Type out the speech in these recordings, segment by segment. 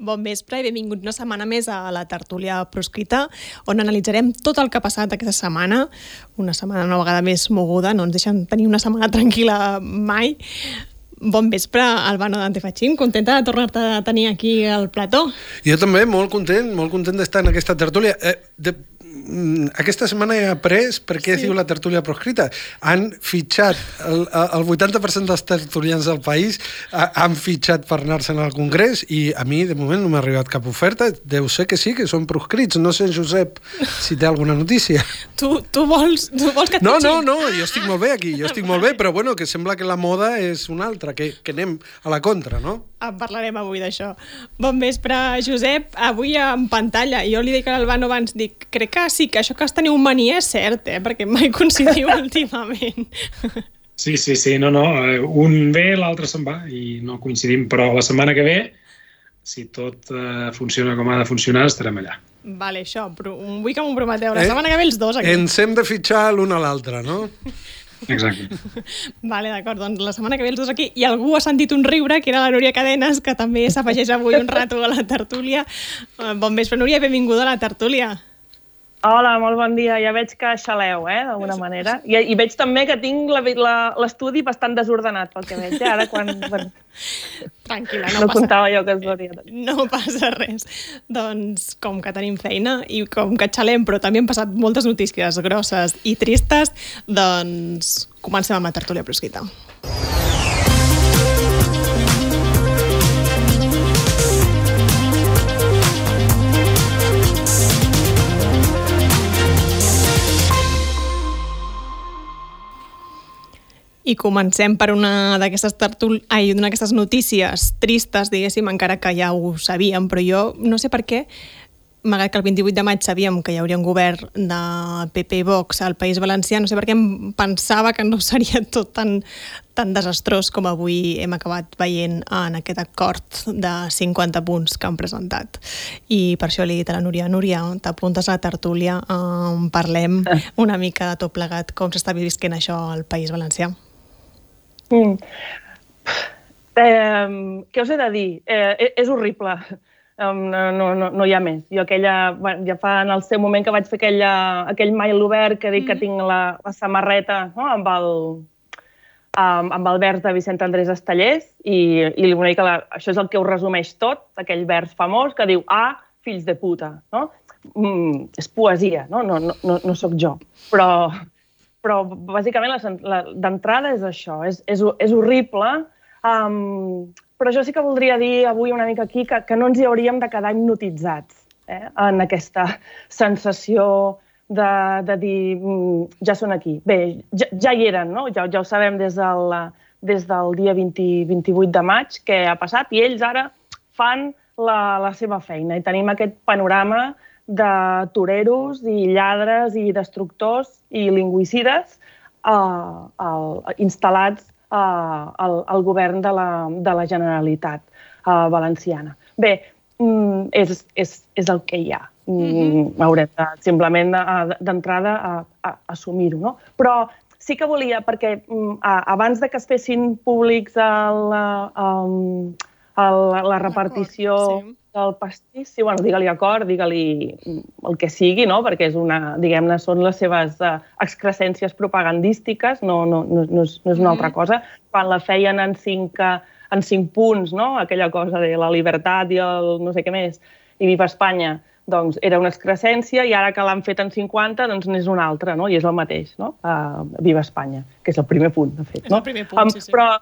Bon vespre i benvinguts una setmana més a la tertúlia proscrita, on analitzarem tot el que ha passat aquesta setmana. Una setmana una vegada més moguda, no ens deixen tenir una setmana tranquil·la mai. Bon vespre, Albano Dante Fachin. Contenta de tornar-te a tenir aquí al plató. Jo també, molt content, molt content d'estar en aquesta tertúlia. Eh, de, aquesta setmana he après per què sí. diu la tertúlia proscrita. Han fitxat, el, el 80% dels tertulians del país han fitxat per anar-se'n al Congrés i a mi, de moment, no m'ha arribat cap oferta. Deu ser que sí, que són proscrits. No sé, Josep, si té alguna notícia. Tu, tu, vols, tu vols que et No, no, no, jo estic molt bé aquí, jo estic molt bé, però bueno, que sembla que la moda és una altra, que, que anem a la contra, no? En parlarem avui d'això. Bon vespre, Josep. Avui en pantalla, jo li dic a l'Albano abans, dic, crec que sí, que això que has teniu mania és cert, eh? perquè mai coincidiu últimament. Sí, sí, sí, no, no, eh, un ve, l'altre se'n va i no coincidim, però la setmana que ve, si tot eh, funciona com ha de funcionar, estarem allà. Vale, això, però vull que m'ho prometeu, la eh? setmana que ve els dos aquí. Ens hem de fitxar l'un a l'altre, no? Exacte. Vale, d'acord, doncs la setmana que ve els dos aquí i algú ha sentit un riure, que era la Núria Cadenes, que també s'afegeix avui un rato a la tertúlia. Eh, bon vespre, Núria, benvinguda a la tertúlia. Hola, molt bon dia. Ja veig que xaleu, eh, d'alguna manera. I, I veig també que tinc l'estudi bastant desordenat, pel que veig, eh? ara quan... Bueno, Tranquil·la, no, no passa... comptava jo que es veuria. No passa res. Doncs, com que tenim feina i com que xalem, però també han passat moltes notícies grosses i tristes, doncs comencem amb la tertúlia proscrita. I comencem per una d'aquestes tertul... Ai, una d'aquestes notícies tristes, diguéssim, encara que ja ho sabíem, però jo no sé per què, malgrat que el 28 de maig sabíem que hi hauria un govern de PP i Vox al País Valencià, no sé per què em pensava que no seria tot tan, tan desastrós com avui hem acabat veient en aquest acord de 50 punts que han presentat. I per això li he dit a la Núria, Núria, t'apuntes a la tertúlia, en parlem una mica de tot plegat, com s'està visquent això al País Valencià. Mm. Eh, què us he de dir? Eh, és horrible. Um, no, no, no hi ha més. Jo aquella, bueno, ja fa en el seu moment que vaig fer aquella, aquell mail obert que dic mm. que tinc la, la samarreta no? amb el, um, amb el vers de Vicent Andrés Estallés i, i una mica la, això és el que ho resumeix tot, aquell vers famós que diu ah, fills de puta, no? Mm, és poesia, no? No, no, no, no sóc jo. Però, però bàsicament d'entrada és això, és, és, és horrible, um, però jo sí que voldria dir avui una mica aquí que, que no ens hi hauríem de quedar hipnotitzats eh, en aquesta sensació de, de dir mm, ja són aquí. Bé, ja, ja hi eren, no? ja, ja ho sabem des del, des del dia 20, 28 de maig que ha passat i ells ara fan la, la seva feina i tenim aquest panorama de toreros i lladres i destructors i lingüicides eh, el, instal·lats eh, al, al govern de la, de la Generalitat eh, valenciana. Bé, mm, és, és, és el que hi ha. Mm -hmm. Haurem de, simplement d'entrada a, a, a assumir-ho. No? Però sí que volia, perquè mm, abans de que es fessin públics el, el, el, la repartició sí del pastís, sí, bueno, digue-li acord, digue-li el que sigui, no? perquè és una, diguem-ne, són les seves uh, excrescències propagandístiques, no, no, no, no, és, no és una altra cosa. Quan la feien en cinc, en cinc punts, no? aquella cosa de la llibertat i el no sé què més, i Viva Espanya, doncs era una excrescència i ara que l'han fet en 50 doncs n'és una altra, no? I és el mateix, no? Uh, Viva Espanya, que és el primer punt, de fet. És no? el primer punt, um, sí, sí. Però,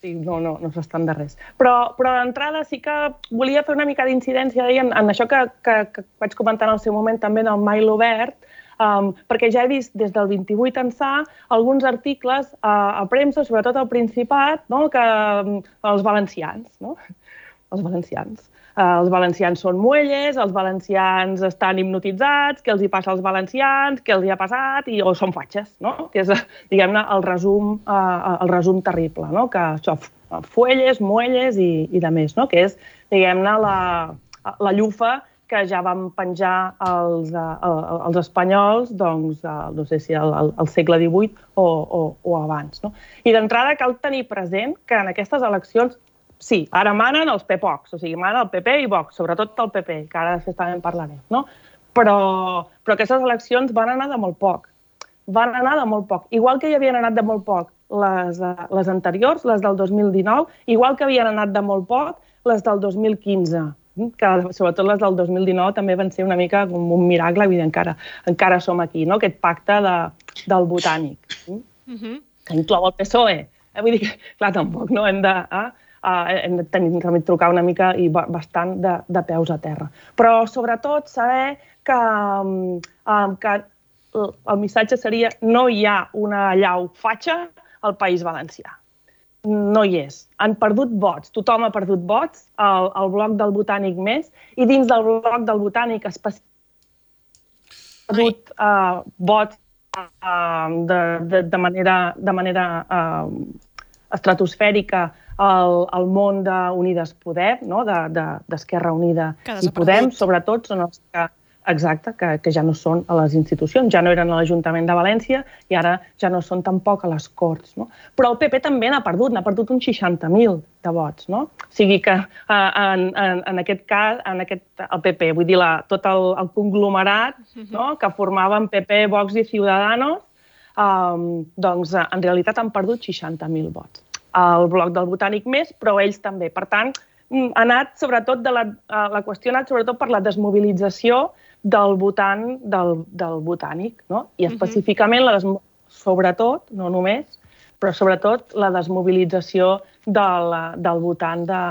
Sí, no, no, no s'estan de res. Però, però d'entrada sí que volia fer una mica d'incidència en, en això que, que, que vaig comentar en el seu moment també en el mail obert, um, perquè ja he vist des del 28 ençà alguns articles uh, a premsa, sobretot al Principat, no? que um, els valencians, no? els valencians, els valencians són muelles, els valencians estan hipnotitzats, què els hi passa als valencians, què els hi ha passat, i, o són fatxes, no? que és, diguem-ne, el, resum, uh, el resum terrible, no? que això, fuelles, muelles i, i de més, no? que és, diguem-ne, la, la llufa que ja van penjar els, uh, els espanyols, doncs, uh, no sé si al, al segle XVIII o, o, o abans. No? I d'entrada cal tenir present que en aquestes eleccions sí, ara manen els PPOX, o sigui, manen el PP i Vox, sobretot el PP, que ara després també en parlarem, no? Però, però aquestes eleccions van anar de molt poc. Van anar de molt poc. Igual que hi havien anat de molt poc les, les anteriors, les del 2019, igual que havien anat de molt poc les del 2015 que sobretot les del 2019 també van ser una mica com un miracle, i encara, encara som aquí, no? aquest pacte de, del botànic, mm -hmm. que inclou el PSOE. Eh? Vull dir que, clar, tampoc no hem de... Eh? Uh, hem tenir de trucar una mica i bastant de, de peus a terra. Però, sobretot, saber que, um, que el missatge seria no hi ha una llau fatxa al País Valencià no hi és. Han perdut vots, tothom ha perdut vots al, al bloc del Botànic més i dins del bloc del Botànic ha perdut uh, vots uh, de, de, de manera, de manera uh, estratosfèrica al, al món d'Unides Podem, no? d'Esquerra de, de, Unida i Podem, sobretot són els que Exacte, que, que ja no són a les institucions, ja no eren a l'Ajuntament de València i ara ja no són tampoc a les Corts. No? Però el PP també n'ha perdut, n'ha perdut uns 60.000 de vots. No? O sigui que eh, en, en, en aquest cas, en aquest, el PP, vull dir, la, tot el, el conglomerat mhm. no? que formaven PP, Vox i Ciudadanos, um, doncs en realitat han perdut 60.000 vots. El bloc del Botànic més, però ells també. Per tant, mm, ha anat sobretot de la, eh, la qüestió ha anat sobretot per la desmobilització del votant del, del botànic, no? I específicament, la des... sobretot, no només, però sobretot la desmobilització del, del votant de,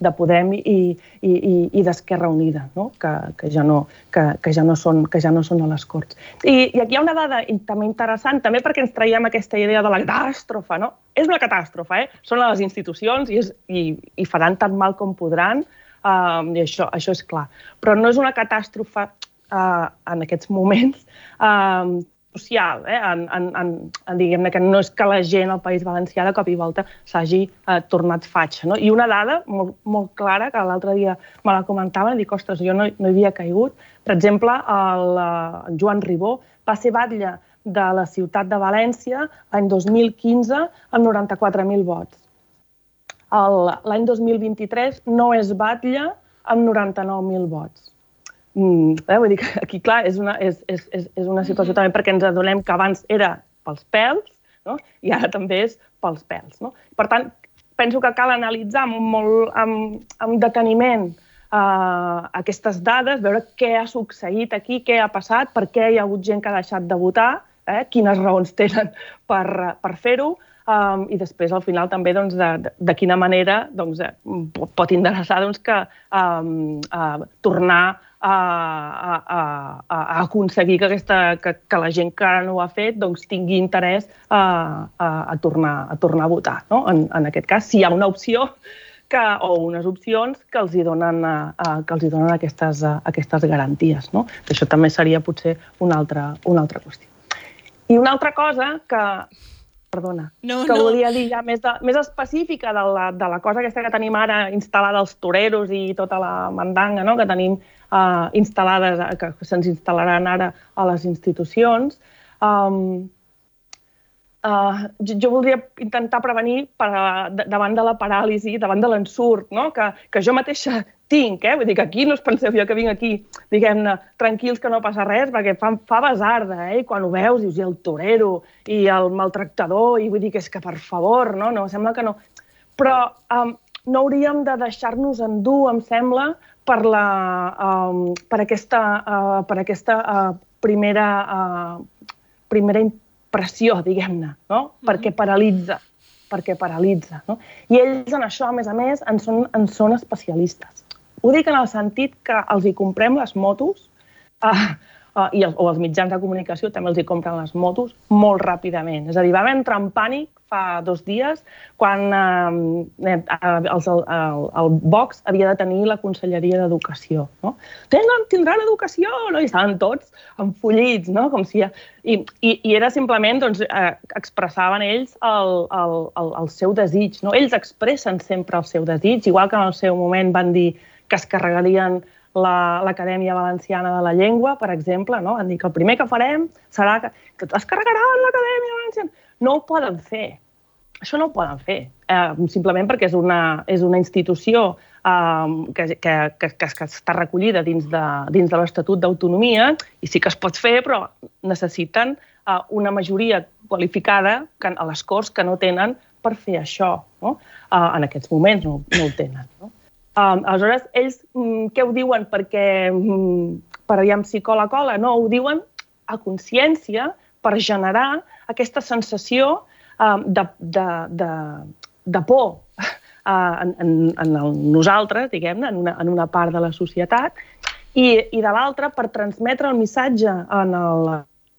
de Podem i, i, i, i d'Esquerra Unida, no? Que, que, ja no, que, que, ja no són, que ja no són a les Corts. I, I aquí hi ha una dada també interessant, també perquè ens traiem aquesta idea de la catàstrofe. No? És una catàstrofe, eh? són les institucions i, és, i, i faran tan mal com podran, um, i això, això és clar. Però no és una catàstrofe uh, en aquests moments um, social, eh? en, en, en, en diguem que no és que la gent al País Valencià de cop i volta s'hagi uh, tornat fatxa. No? I una dada molt, molt clara, que l'altre dia me la comentaven, dic, ostres, jo no, no hi havia caigut. Per exemple, el, el Joan Ribó va ser batlle de la ciutat de València l'any 2015 amb 94.000 vots l'any 2023 no és batlle amb 99.000 vots. Mm, eh? Vull dir que aquí, clar, és una, és, és, és una situació també perquè ens adonem que abans era pels pèls no? i ara també és pels pèls. No? Per tant, penso que cal analitzar amb, molt, amb, amb deteniment uh, aquestes dades, veure què ha succeït aquí, què ha passat, per què hi ha hagut gent que ha deixat de votar, eh? quines raons tenen per, per fer-ho, um, i després al final també doncs, de, de, quina manera doncs, eh, pot interessar doncs, que um, uh, tornar a, a, a, a aconseguir que, aquesta, que, que la gent que ara no ho ha fet doncs, tingui interès a, a, a, tornar, a tornar a votar. No? En, en aquest cas, si hi ha una opció que, o unes opcions que els hi donen, uh, que els hi donen aquestes, uh, aquestes garanties. No? Això també seria potser una altra, una altra qüestió. I una altra cosa que perdona, no, que no. volia dir ja més, de, més específica de la, de la cosa aquesta que tenim ara instal·lada als toreros i tota la mandanga no? que tenim uh, instal·lades, que se'ns instal·laran ara a les institucions. Um, uh, jo, jo voldria intentar prevenir per, davant de la paràlisi, davant de l'ensurt, no? que, que jo mateixa tinc, eh? Vull dir que aquí no us penseu jo que vinc aquí, diguem-ne, tranquils que no passa res, perquè fa, fa besarda, eh? I quan ho veus dius, i el torero, i el maltractador, i vull dir que és que per favor, no? No, sembla que no. Però um, no hauríem de deixar-nos endur, em sembla, per, la, um, per aquesta, uh, per aquesta uh, primera, uh, primera impressió, diguem-ne, no? Mm -hmm. Perquè paralitza perquè paralitza. No? I ells en això, a més a més, en són, en són especialistes. Ho dic en el sentit que els hi comprem les motos, uh, uh, i els, o els mitjans de comunicació també els hi compren les motos molt ràpidament. És a dir, vam entrar en pànic fa dos dies quan eh, els, el, el, el Vox havia de tenir la Conselleria d'Educació. No? Tenen, tindran educació! No? I estaven tots enfollits, no? com si... I, i, i era simplement, doncs, eh, expressaven ells el, el, el, el seu desig. No? Ells expressen sempre el seu desig, igual que en el seu moment van dir que es carregarien l'Acadèmia la, Valenciana de la Llengua, per exemple, no? Han dit que el primer que farem serà que, que es carregaran l'Acadèmia Valenciana. No ho poden fer. això no ho poden fer, eh, simplement perquè és una, és una institució eh, que, que, que, que, està recollida dins de, dins de l'Estatut d'Autonomia i sí que es pot fer, però necessiten eh, una majoria qualificada que, a les Corts que no tenen per fer això. No? Eh, en aquests moments no, no ho tenen. No? Eh, aleshores, ells mm, què ho diuen? Perquè mm, per aviam si cola cola? No, ho diuen a consciència per generar aquesta sensació Um, de, de, de, de por uh, en, en, en el nosaltres, diguem-ne, en, una, en una part de la societat, i, i de l'altra per transmetre el missatge en el,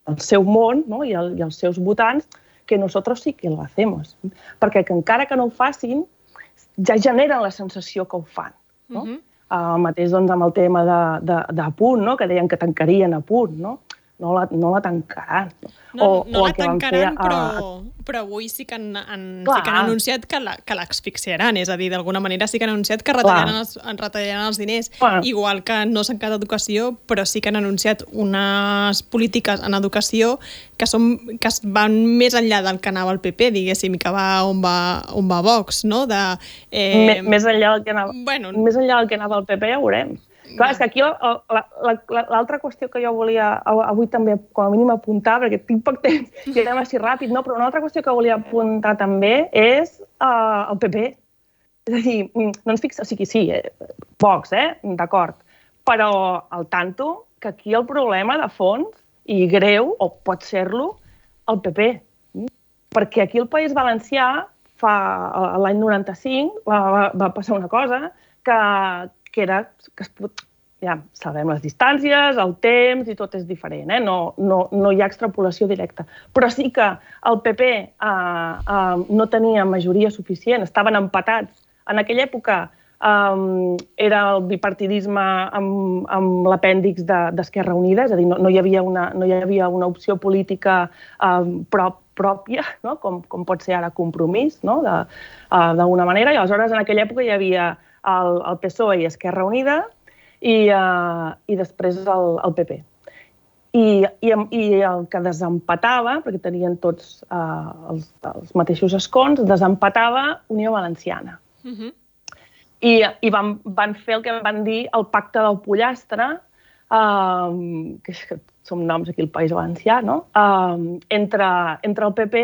el seu món no? I, el, i els seus votants que nosaltres sí que lo hacemos. Perquè que encara que no ho facin, ja generen la sensació que ho fan. No? Uh -huh. uh, el mateix doncs, amb el tema de, de, de punt, no? que deien que tancarien a punt. No? No la, no la tancaran. No, o, no o la tancaran, fer, però, uh, però avui sí que han, han, sí que han anunciat que l'exfixiaran, és a dir, d'alguna manera sí que han anunciat que retallaran, els, retallaran els diners, clar. igual que no s'han quedat educació, però sí que han anunciat unes polítiques en educació que, són, que van més enllà del que anava el PP, diguéssim, que va on va, on va Vox, no? De, eh... més enllà del que anava, bueno, més enllà del que anava el PP ja ho veurem. Clar, és que aquí l'altra qüestió que jo volia avui també com a mínim apuntar, perquè tinc poc temps i anem així ràpid, no? però una altra qüestió que volia apuntar també és uh, el PP. És a dir, mm, no ens fixem, o sigui, sí, eh, pocs, eh? d'acord, però al tanto que aquí el problema de fons, i greu, o pot ser-lo, el PP. Perquè aquí el País Valencià, fa l'any 95, va, va, va passar una cosa que, que era que es pot, ja sabem les distàncies, el temps i tot és diferent, eh? no, no, no hi ha extrapolació directa. Però sí que el PP eh, eh, no tenia majoria suficient, estaven empatats. En aquella època eh, era el bipartidisme amb, amb l'apèndix d'Esquerra de, Unida, és a dir, no, no, hi havia una, no hi havia una opció política eh, prop, pròpia, no? com, com pot ser ara compromís, no? d'alguna uh, manera, i aleshores en aquella època hi havia el, el PSOE i Esquerra Unida i, uh, i després el, el PP. I, i, I el que desempatava, perquè tenien tots uh, els, els mateixos escons, desempatava Unió Valenciana. Uh mhm. -huh. I, i van, van fer el que van dir el pacte del pollastre, uh, que, és que som noms aquí al País Valencià, no? uh, entre, entre el PP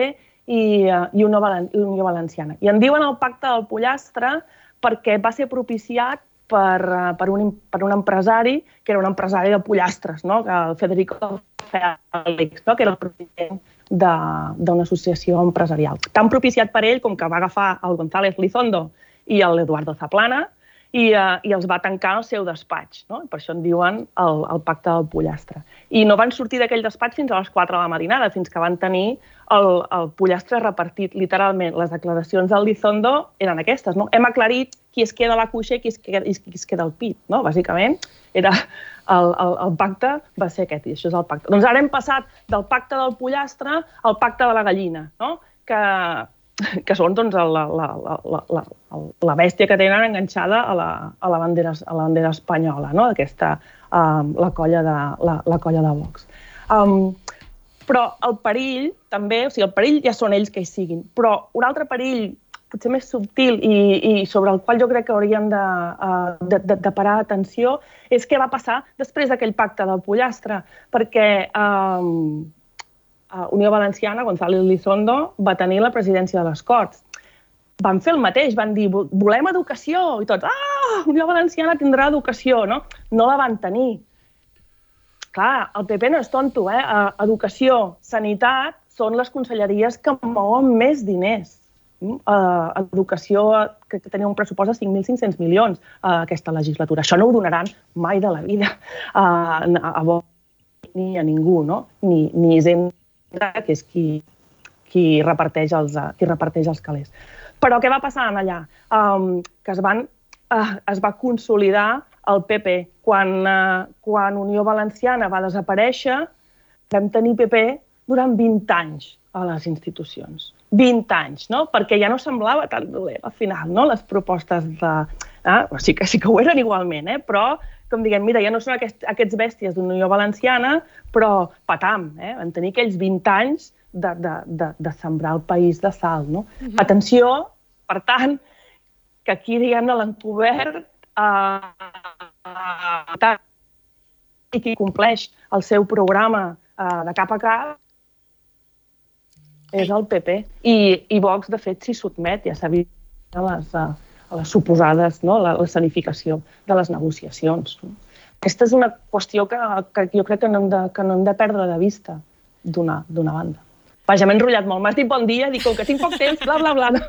i, uh, i Valen Unió Valenciana. I en diuen el pacte del pollastre perquè va ser propiciat per, eh, per, un, per un empresari que era un empresari de pollastres, no? que el Federico Félix, no? que era el president d'una associació empresarial. Tan propiciat per ell com que va agafar el González Lizondo i l'Eduardo Zaplana i, uh, i els va tancar al seu despatx. No? Per això en diuen el, el pacte del pollastre. I no van sortir d'aquell despatx fins a les 4 de la matinada, fins que van tenir el, el pollastre repartit. Literalment, les declaracions del Lizondo eren aquestes. No? Hem aclarit qui es queda a la cuixa i qui es queda, qui es queda al pit. No? Bàsicament, era el, el, el pacte va ser aquest, i això és el pacte. Doncs ara hem passat del pacte del pollastre al pacte de la gallina, no? que que són doncs, la, la, la, la, la bèstia que tenen enganxada a la, a la, bandera, a la bandera espanyola, no? aquesta, um, la, colla de, la, la colla de Vox. Um, però el perill també, o sigui, el perill ja són ells que hi siguin, però un altre perill potser més subtil i, i sobre el qual jo crec que hauríem de, uh, de, de, de parar atenció és què va passar després d'aquell pacte del pollastre, perquè um, uh, Unió Valenciana, González Lizondo, va tenir la presidència de les Corts. Van fer el mateix, van dir, volem educació, i tots, ah, Unió Valenciana tindrà educació, no? No la van tenir. Clar, el PP no és tonto, eh? Uh, educació, sanitat, són les conselleries que mouen més diners. Uh, educació, que, que tenia un pressupost de 5.500 milions uh, aquesta legislatura. Això no ho donaran mai de la vida uh, a, a ni a ningú, no? Ni, ni Hisenda que és qui, qui, reparteix els, qui reparteix els calés. Però què va passar allà? Um, que es, van, uh, es va consolidar el PP. Quan, uh, quan Unió Valenciana va desaparèixer, vam tenir PP durant 20 anys a les institucions. 20 anys, no? Perquè ja no semblava tan dolent al final, no? Les propostes de... Eh? Sí, que, sí que ho eren igualment, eh? però com diguem, mira, ja no són aquest, aquests bèsties d'Unió Valenciana, però patam, eh? van tenir aquells 20 anys de, de, de, de sembrar el país de sal. No? Uh -huh. Atenció, per tant, que aquí, diguem-ne, l'encobert eh, eh, i qui compleix el seu programa eh, de cap a cap és el PP. I, i Vox, de fet, s'hi sotmet, ja s'ha vist a les, a les suposades, no? la, la sanificació de les negociacions. No? Aquesta és una qüestió que, que jo crec que no hem de, que no hem de perdre de vista d'una banda. Vaja, m'he enrotllat molt. M'has dit bon dia, dic, com que tinc poc temps, bla, bla, bla. No,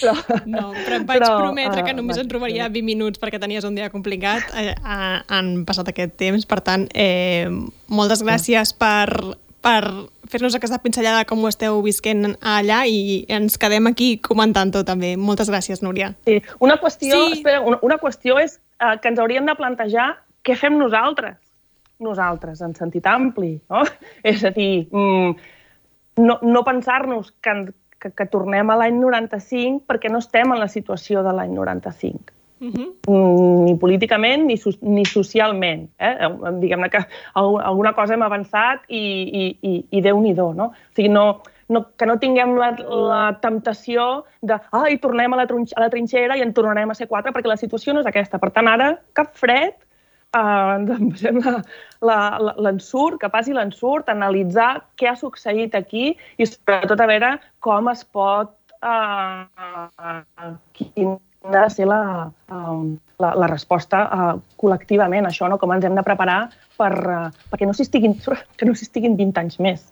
però, no, però em vaig però, prometre que només uh, ens trobaria 20 minuts perquè tenies un dia complicat. Eh, eh, han passat aquest temps, per tant, eh, moltes gràcies per, per fer-nos aquesta pinzellada com ho esteu visquent allà i ens quedem aquí comentant-ho també. Moltes gràcies, Núria. Sí, una qüestió, sí. espera, una, una qüestió és eh, que ens hauríem de plantejar què fem nosaltres nosaltres, en sentit ampli, no? És a dir, mmm, no, no pensar-nos que, que, que tornem a l'any 95 perquè no estem en la situació de l'any 95. Uh -huh. ni políticament ni, so, ni socialment. Eh? Diguem-ne que alguna cosa hem avançat i, i, i, i Déu-n'hi-do. No? O sigui, no, no, que no tinguem la, la temptació de ai, tornem a la, a la trinxera i en tornarem a ser quatre, perquè la situació no és aquesta. Per tant, ara, cap fred, eh, l'ensurt, que passi l'ensurt, analitzar què ha succeït aquí i sobretot a veure com es pot, eh, quina ha de ser la, eh, la, la resposta eh, col·lectivament això, no? com ens hem de preparar per, uh, perquè no estiguin, que no estiguin 20 anys més,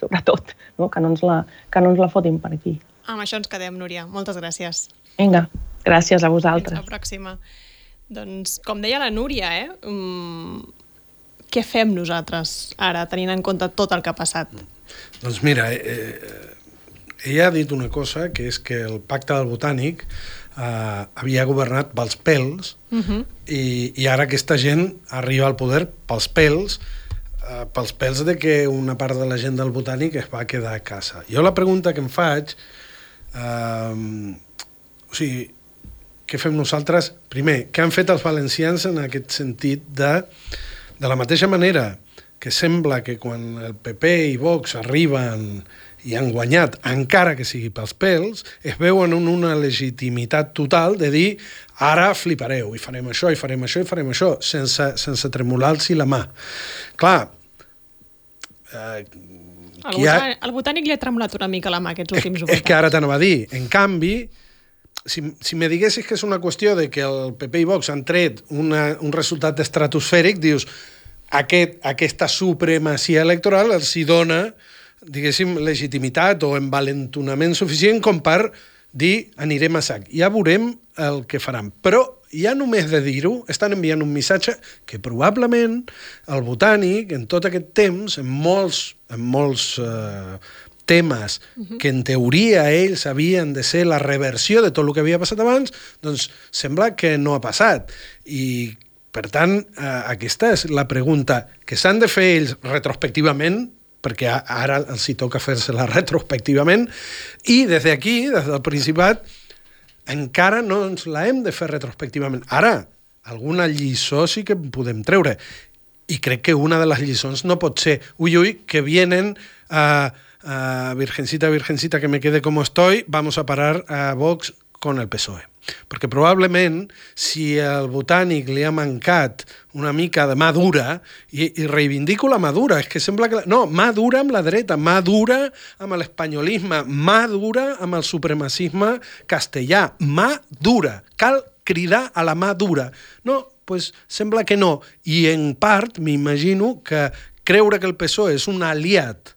sobretot, no? Que, no ens la, que no ens la fotin per aquí. Amb això ens quedem, Núria. Moltes gràcies. Vinga, gràcies a vosaltres. Fins la pròxima. Doncs, com deia la Núria, eh? Um, què fem nosaltres ara, tenint en compte tot el que ha passat? Doncs mira, eh, eh, ella ha dit una cosa, que és que el pacte del botànic eh, havia governat pels pèls uh -huh. i, i ara aquesta gent arriba al poder pels pèls eh, pels pèls de que una part de la gent del botànic es va quedar a casa. Jo la pregunta que em faig eh, o sigui, què fem nosaltres? Primer, què han fet els valencians en aquest sentit de, de la mateixa manera que sembla que quan el PP i Vox arriben i han guanyat, encara que sigui pels pèls, es veuen en una legitimitat total de dir ara flipareu, i farem això, i farem això, i farem això, sense, sense tremolar-los la mà. Clar, eh, el, ha... el botànic li ha tremolat una mica la mà aquests últims és, és que ara t'anava a dir. En canvi, si, si me diguessis que és una qüestió de que el PP i Vox han tret una, un resultat estratosfèric, dius, aquest, aquesta supremacia electoral els hi dona, diguéssim, legitimitat o envalentonament suficient com per dir anirem a sac. Ja veurem el que faran. Però ja només de dir-ho estan enviant un missatge que probablement el botànic en tot aquest temps, en molts, en molts eh, temes uh -huh. que en teoria ells havien de ser la reversió de tot el que havia passat abans, doncs sembla que no ha passat. I, per tant, eh, aquesta és la pregunta que s'han de fer ells retrospectivament, perquè ara els hi toca fer-se-la retrospectivament, i des d'aquí, des del Principat, encara no ens la hem de fer retrospectivament. Ara, alguna lliçó sí que podem treure. I crec que una de les lliçons no pot ser, ui, ui, que vienen... Eh, uh, Virgencita, Virgencita, que me quede como estoy, vamos a parar a Vox con el PSOE. Perquè probablement, si al botànic li ha mancat una mica de mà dura, i, i reivindico la mà dura, és que sembla que... No, mà dura amb la dreta, mà dura amb l'espanyolisme, mà dura amb el supremacisme castellà, mà dura. Cal cridar a la mà dura. No, pues sembla que no. I en part m'imagino que creure que el PSOE és un aliat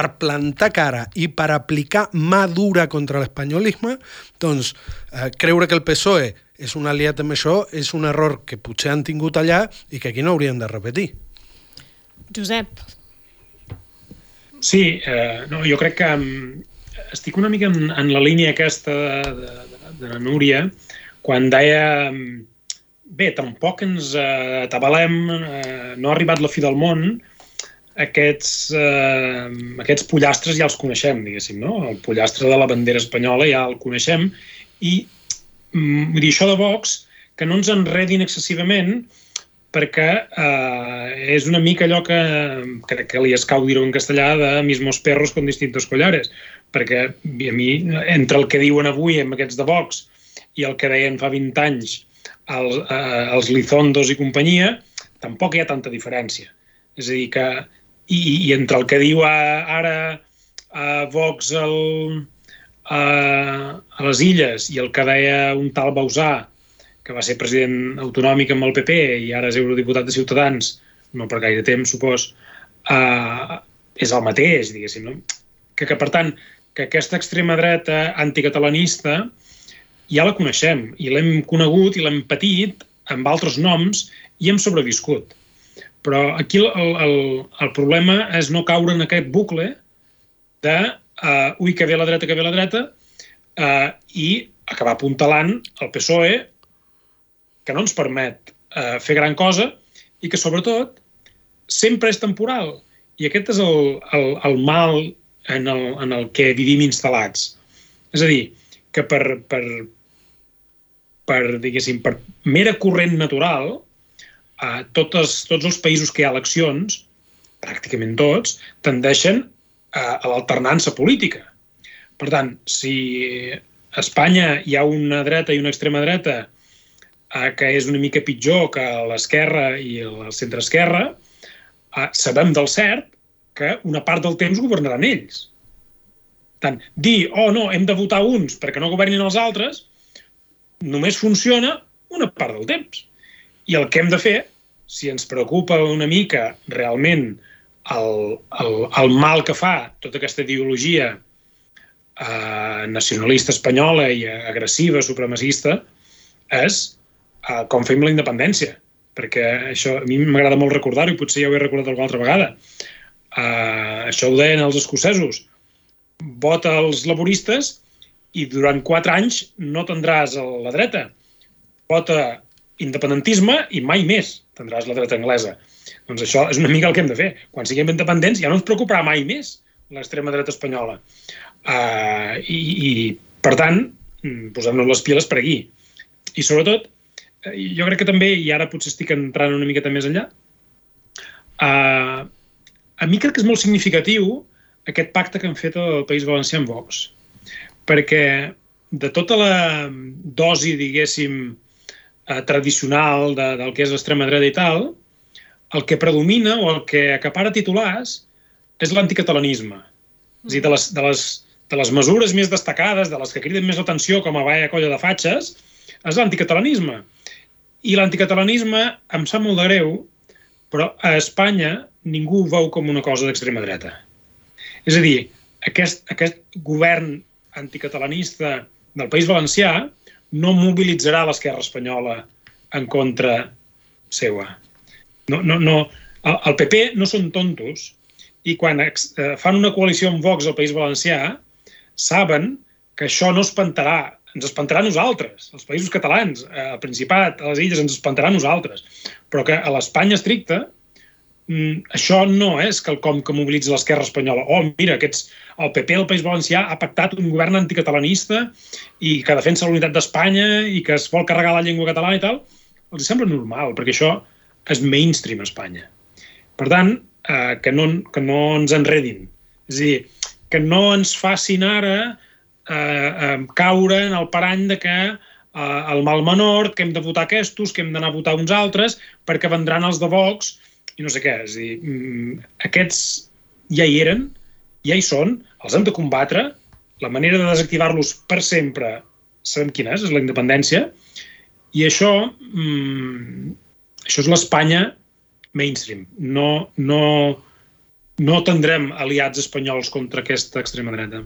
per plantar cara i per aplicar mà dura contra l'espanyolisme, doncs eh, creure que el PSOE és un aliat amb això és un error que potser han tingut allà i que aquí no haurien de repetir. Josep. Sí, eh, no, jo crec que um, estic una mica en, en la línia aquesta de, de, de la Núria, quan deia bé, tampoc ens eh, atabalem, eh, no ha arribat la fi del món, aquests, eh, aquests pollastres ja els coneixem, diguéssim, no? El pollastre de la bandera espanyola ja el coneixem i mm, vull dir, això de Vox, que no ens enredin excessivament perquè eh, és una mica allò que crec que li escau dir-ho en castellà de mismos perros con distintos collares, perquè a mi, entre el que diuen avui amb aquests de Vox i el que deien fa 20 anys els, eh, els Lizondos i companyia, tampoc hi ha tanta diferència. És a dir, que i, i entre el que diu ara a Vox el, a, a les Illes i el que deia un tal Bausà que va ser president autonòmic amb el PP i ara és eurodiputat de Ciutadans, no per gaire temps, supos, uh, és el mateix, diguéssim. No? Que, que, per tant, que aquesta extrema dreta anticatalanista ja la coneixem i l'hem conegut i l'hem patit amb altres noms i hem sobreviscut. Però aquí el, el, el problema és no caure en aquest bucle de uh, ui, que ve la dreta, que ve la dreta, uh, i acabar apuntalant el PSOE que no ens permet eh, fer gran cosa i que, sobretot, sempre és temporal. I aquest és el, el, el mal en el, en el que vivim instal·lats. És a dir, que per, per, per diguéssim, per mera corrent natural, eh, totes, tots els països que hi ha eleccions, pràcticament tots, tendeixen a, a l'alternança política. Per tant, si a Espanya hi ha una dreta i una extrema dreta eh, que és una mica pitjor que l'esquerra i el centre-esquerra, eh, sabem del cert que una part del temps governaran ells. Tant, dir, oh no, hem de votar uns perquè no governin els altres, només funciona una part del temps. I el que hem de fer, si ens preocupa una mica realment el, el, el mal que fa tota aquesta ideologia eh, nacionalista espanyola i agressiva, supremacista, és uh, com fem la independència, perquè això a mi m'agrada molt recordar-ho i potser ja ho he recordat alguna altra vegada. Uh, això ho deien els escocesos. Vota els laboristes i durant quatre anys no tindràs la dreta. Vota independentisme i mai més tindràs la dreta anglesa. Doncs això és una mica el que hem de fer. Quan siguem independents ja no ens preocuparà mai més l'extrema dreta espanyola. Uh, i, I, per tant, mm, posem-nos les piles per aquí. I sobretot, Eh, jo crec que també, i ara potser estic entrant una miqueta més enllà, uh, a mi crec que és molt significatiu aquest pacte que han fet el País Valencià amb Vox. Perquè de tota la dosi, diguéssim, uh, tradicional de, del que és l'extrema dreta i tal, el que predomina o el que acapara titulars és l'anticatalanisme. És a dir, de les, de, les, de les mesures més destacades, de les que criden més l'atenció com a vaia colla de fatxes, és l'anticatalanisme. I l'anticatalanisme em sap molt de greu, però a Espanya ningú ho veu com una cosa d'extrema dreta. És a dir, aquest, aquest govern anticatalanista del País Valencià no mobilitzarà l'esquerra espanyola en contra seua. No, no, no. El, el PP no són tontos i quan ex, eh, fan una coalició amb Vox al País Valencià saben que això no espantarà ens espantarà a nosaltres, els països catalans, eh, el Principat, a les illes, ens espantarà a nosaltres. Però que a l'Espanya estricta, mm, això no és quelcom que mobilitza l'esquerra espanyola. Oh, mira, aquests, el PP del País Valencià ha pactat un govern anticatalanista i que defensa la unitat d'Espanya i que es vol carregar la llengua catalana i tal. Els sembla normal, perquè això és mainstream a Espanya. Per tant, eh, que, no, que no ens enredin. És a dir, que no ens facin ara eh, eh, caure en el parany de que eh, el mal menor, que hem de votar aquests, que hem d'anar a votar uns altres, perquè vendran els de Vox i no sé què. És a dir, mm, aquests ja hi eren, ja hi són, els hem de combatre, la manera de desactivar-los per sempre sabem quina és, és la independència, i això, mm, això és l'Espanya mainstream. No, no, no tindrem aliats espanyols contra aquesta extrema dreta.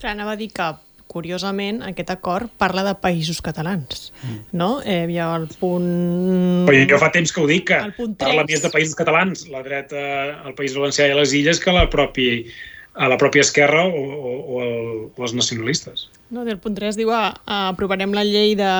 Clar, anava a dir que curiosament, aquest acord parla de països catalans, mm. no? Eh, hi ha el punt... Però jo fa temps que ho dic, que parla més de països catalans, la dreta, el País Valencià i les Illes, que la pròpia, a la pròpia esquerra o, o, o, el, o els nacionalistes. No, del punt 3 diu ah, aprovarem la llei de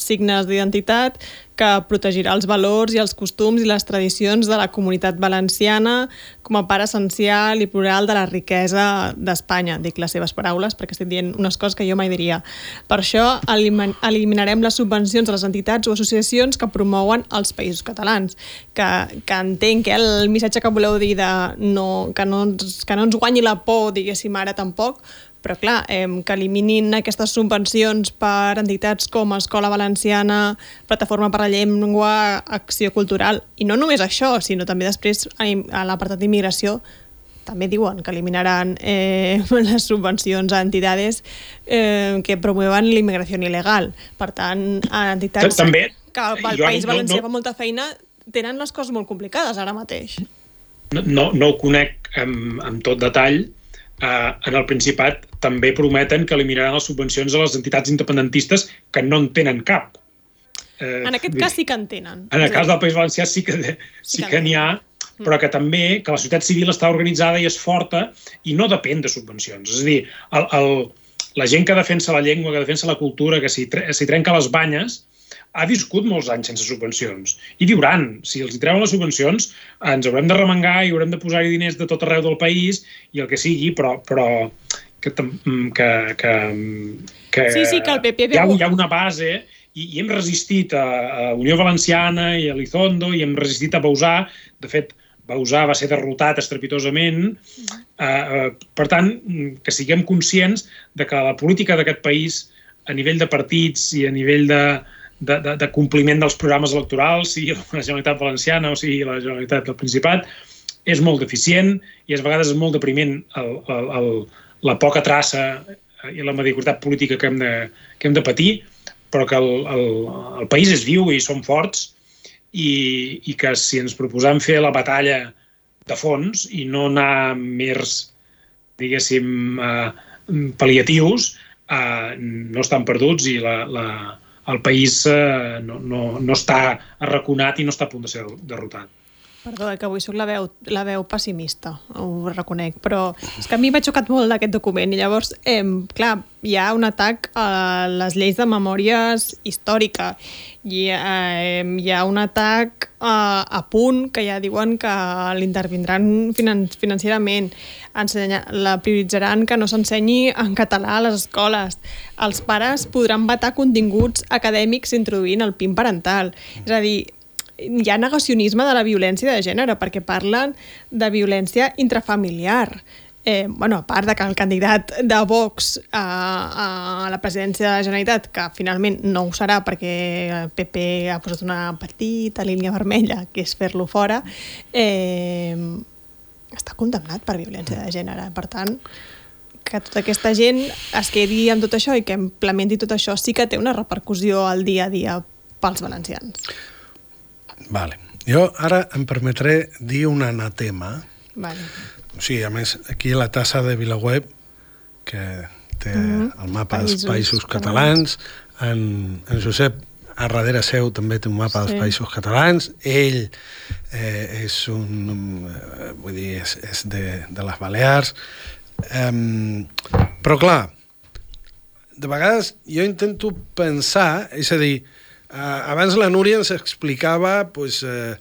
signes d'identitat que protegirà els valors i els costums i les tradicions de la comunitat valenciana com a part essencial i plural de la riquesa d'Espanya. Dic les seves paraules perquè estic dient unes coses que jo mai diria. Per això eliminarem les subvencions a les entitats o associacions que promouen els països catalans. Que, que entenc que el missatge que voleu dir de no, que, no que no ens guanyi la por, diguéssim ara tampoc, però clar, eh, que eliminin aquestes subvencions per entitats com Escola Valenciana, Plataforma per la Llengua, Acció Cultural, i no només això, sinó també després a l'apartat d'immigració també diuen que eliminaran eh, les subvencions a entitats eh, que promueven l'immigració il·legal. Per tant, a entitats també, que al País Valencià no, no, fa molta feina tenen les coses molt complicades ara mateix. No, no, no ho conec amb, amb tot detall, eh, en el Principat també prometen que eliminaran les subvencions a les entitats independentistes que no en tenen cap. Eh, en aquest cas sí que en tenen. En el cas del País Valencià sí que sí, sí que n'hi ha, mm. però que també que la societat civil està organitzada i és forta i no depèn de subvencions. És a dir, el, el, la gent que defensa la llengua, que defensa la cultura, que s'hi trenca les banyes, ha viscut molts anys sense subvencions. I viuran. Si els treuen les subvencions, ens haurem de remengar i haurem de posar-hi diners de tot arreu del país i el que sigui, però, però que, mm, que, que, que, sí, sí, que el PP hi ha, hi ha una base i, i hem resistit a, a Unió Valenciana i a Lizondo i hem resistit a Bausà. De fet, Bausà va ser derrotat estrepitosament. Uh, uh, per tant, que siguem conscients de que la política d'aquest país a nivell de partits i a nivell de, de, de, de compliment dels programes electorals, sigui la Generalitat Valenciana o sigui la Generalitat del Principat, és molt deficient i a vegades és molt depriment el, el, el, la poca traça i la mediocritat política que hem de, que hem de patir, però que el, el, el país és viu i som forts i, i que si ens proposem fer la batalla de fons i no anar més, diguéssim, eh, pal·liatius, eh, no estan perduts i la, la, el país eh, no, no, no està arraconat i no està a punt de ser derrotat. Perdó, eh, que avui sóc la veu, la veu pessimista, ho reconec, però és que a mi m'ha xocat molt aquest document i llavors, eh, clar, hi ha un atac a les lleis de memòries històrica i eh, hi ha un atac a, a punt que ja diuen que l'intervindran finan financerament, ensenya, la prioritzaran que no s'ensenyi en català a les escoles. Els pares podran vetar continguts acadèmics introduint el PIN parental. És a dir, hi ha negacionisme de la violència de gènere, perquè parlen de violència intrafamiliar. Eh, bueno, a part de que el candidat de Vox a, a la presidència de la Generalitat, que finalment no ho serà perquè el PP ha posat una petita línia vermella, que és fer-lo fora, eh, està condemnat per violència de gènere. Per tant, que tota aquesta gent es quedi amb tot això i que implementi tot això sí que té una repercussió al dia a dia pels valencians. Vale. Jo ara em permetré dir un anatema. Vale. O sigui, a més, aquí la tassa de Vilaweb, que té mm -hmm. el mapa països, dels països catalans, en, en Josep a darrere seu també té un mapa sí. dels països catalans, ell eh, és un, eh, vull dir, és, és de, de les Balears, um, però clar, de vegades jo intento pensar, és a dir, Uh, abans la Núria ens explicava pues, uh,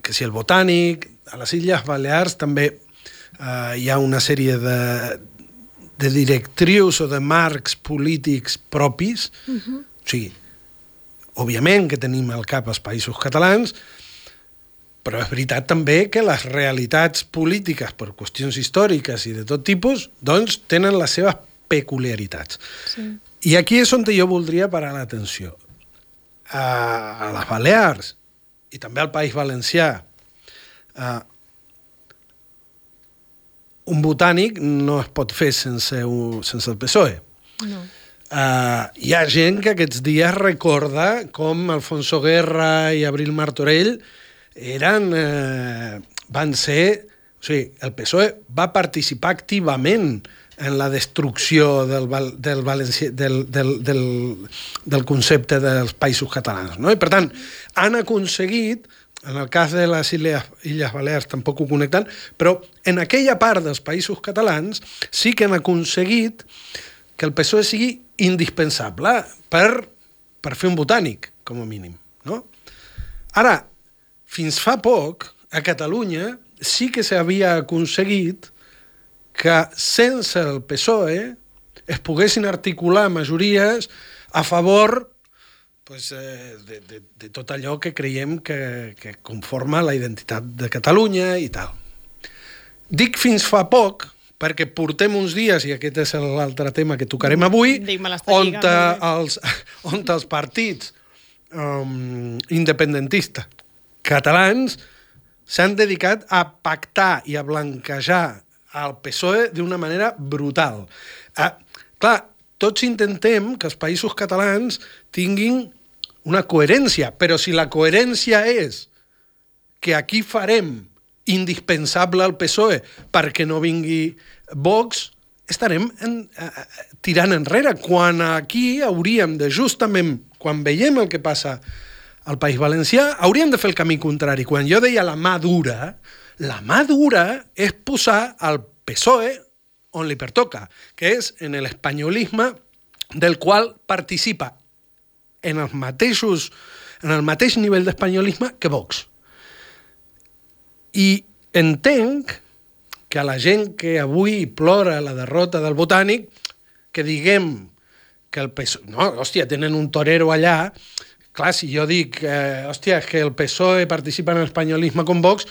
que si el botànic, a les Illes Balears també uh, hi ha una sèrie de, de directrius o de marcs polítics propis. Uh -huh. O sigui, òbviament que tenim al cap els països catalans, però és veritat també que les realitats polítiques per qüestions històriques i de tot tipus doncs tenen les seves peculiaritats. Sí. I aquí és on jo voldria parar l'atenció a, a les Balears i també al País Valencià uh, un botànic no es pot fer sense, un, sense el PSOE. No. Uh, hi ha gent que aquests dies recorda com Alfonso Guerra i Abril Martorell eren, uh, van ser... O sigui, el PSOE va participar activament en la destrucció del, del, Valenci, del, del, del, del concepte dels països catalans. No? I, per tant, han aconseguit, en el cas de les Illes, Illes Balears tampoc ho connecten, però en aquella part dels països catalans sí que han aconseguit que el PSOE sigui indispensable per, per fer un botànic, com a mínim. No? Ara, fins fa poc, a Catalunya sí que s'havia aconseguit que sense el PSOE es poguessin articular majories a favor pues, eh, de, de, de tot allò que creiem que, que conforma la identitat de Catalunya i tal. Dic fins fa poc, perquè portem uns dies, i aquest és l'altre tema que tocarem avui, on, els, on els partits um, independentistes catalans s'han dedicat a pactar i a blanquejar el PSOE d'una manera brutal. Uh, clar, tots intentem que els països catalans tinguin una coherència, però si la coherència és que aquí farem indispensable al PSOE perquè no vingui Vox, estarem en, uh, tirant enrere, quan aquí hauríem de justament, quan veiem el que passa al País Valencià, hauríem de fer el camí contrari. Quan jo deia la mà dura, la mà dura és posar el PSOE on li pertoca, que és en l'espanyolisme del qual participa en els mateixos en el mateix nivell d'espanyolisme que Vox. I entenc que a la gent que avui plora la derrota del Botànic, que diguem que el PSOE... No, hòstia, tenen un torero allà... Clar, si jo dic, eh, hòstia, que el PSOE participa en l'espanyolisme com Vox,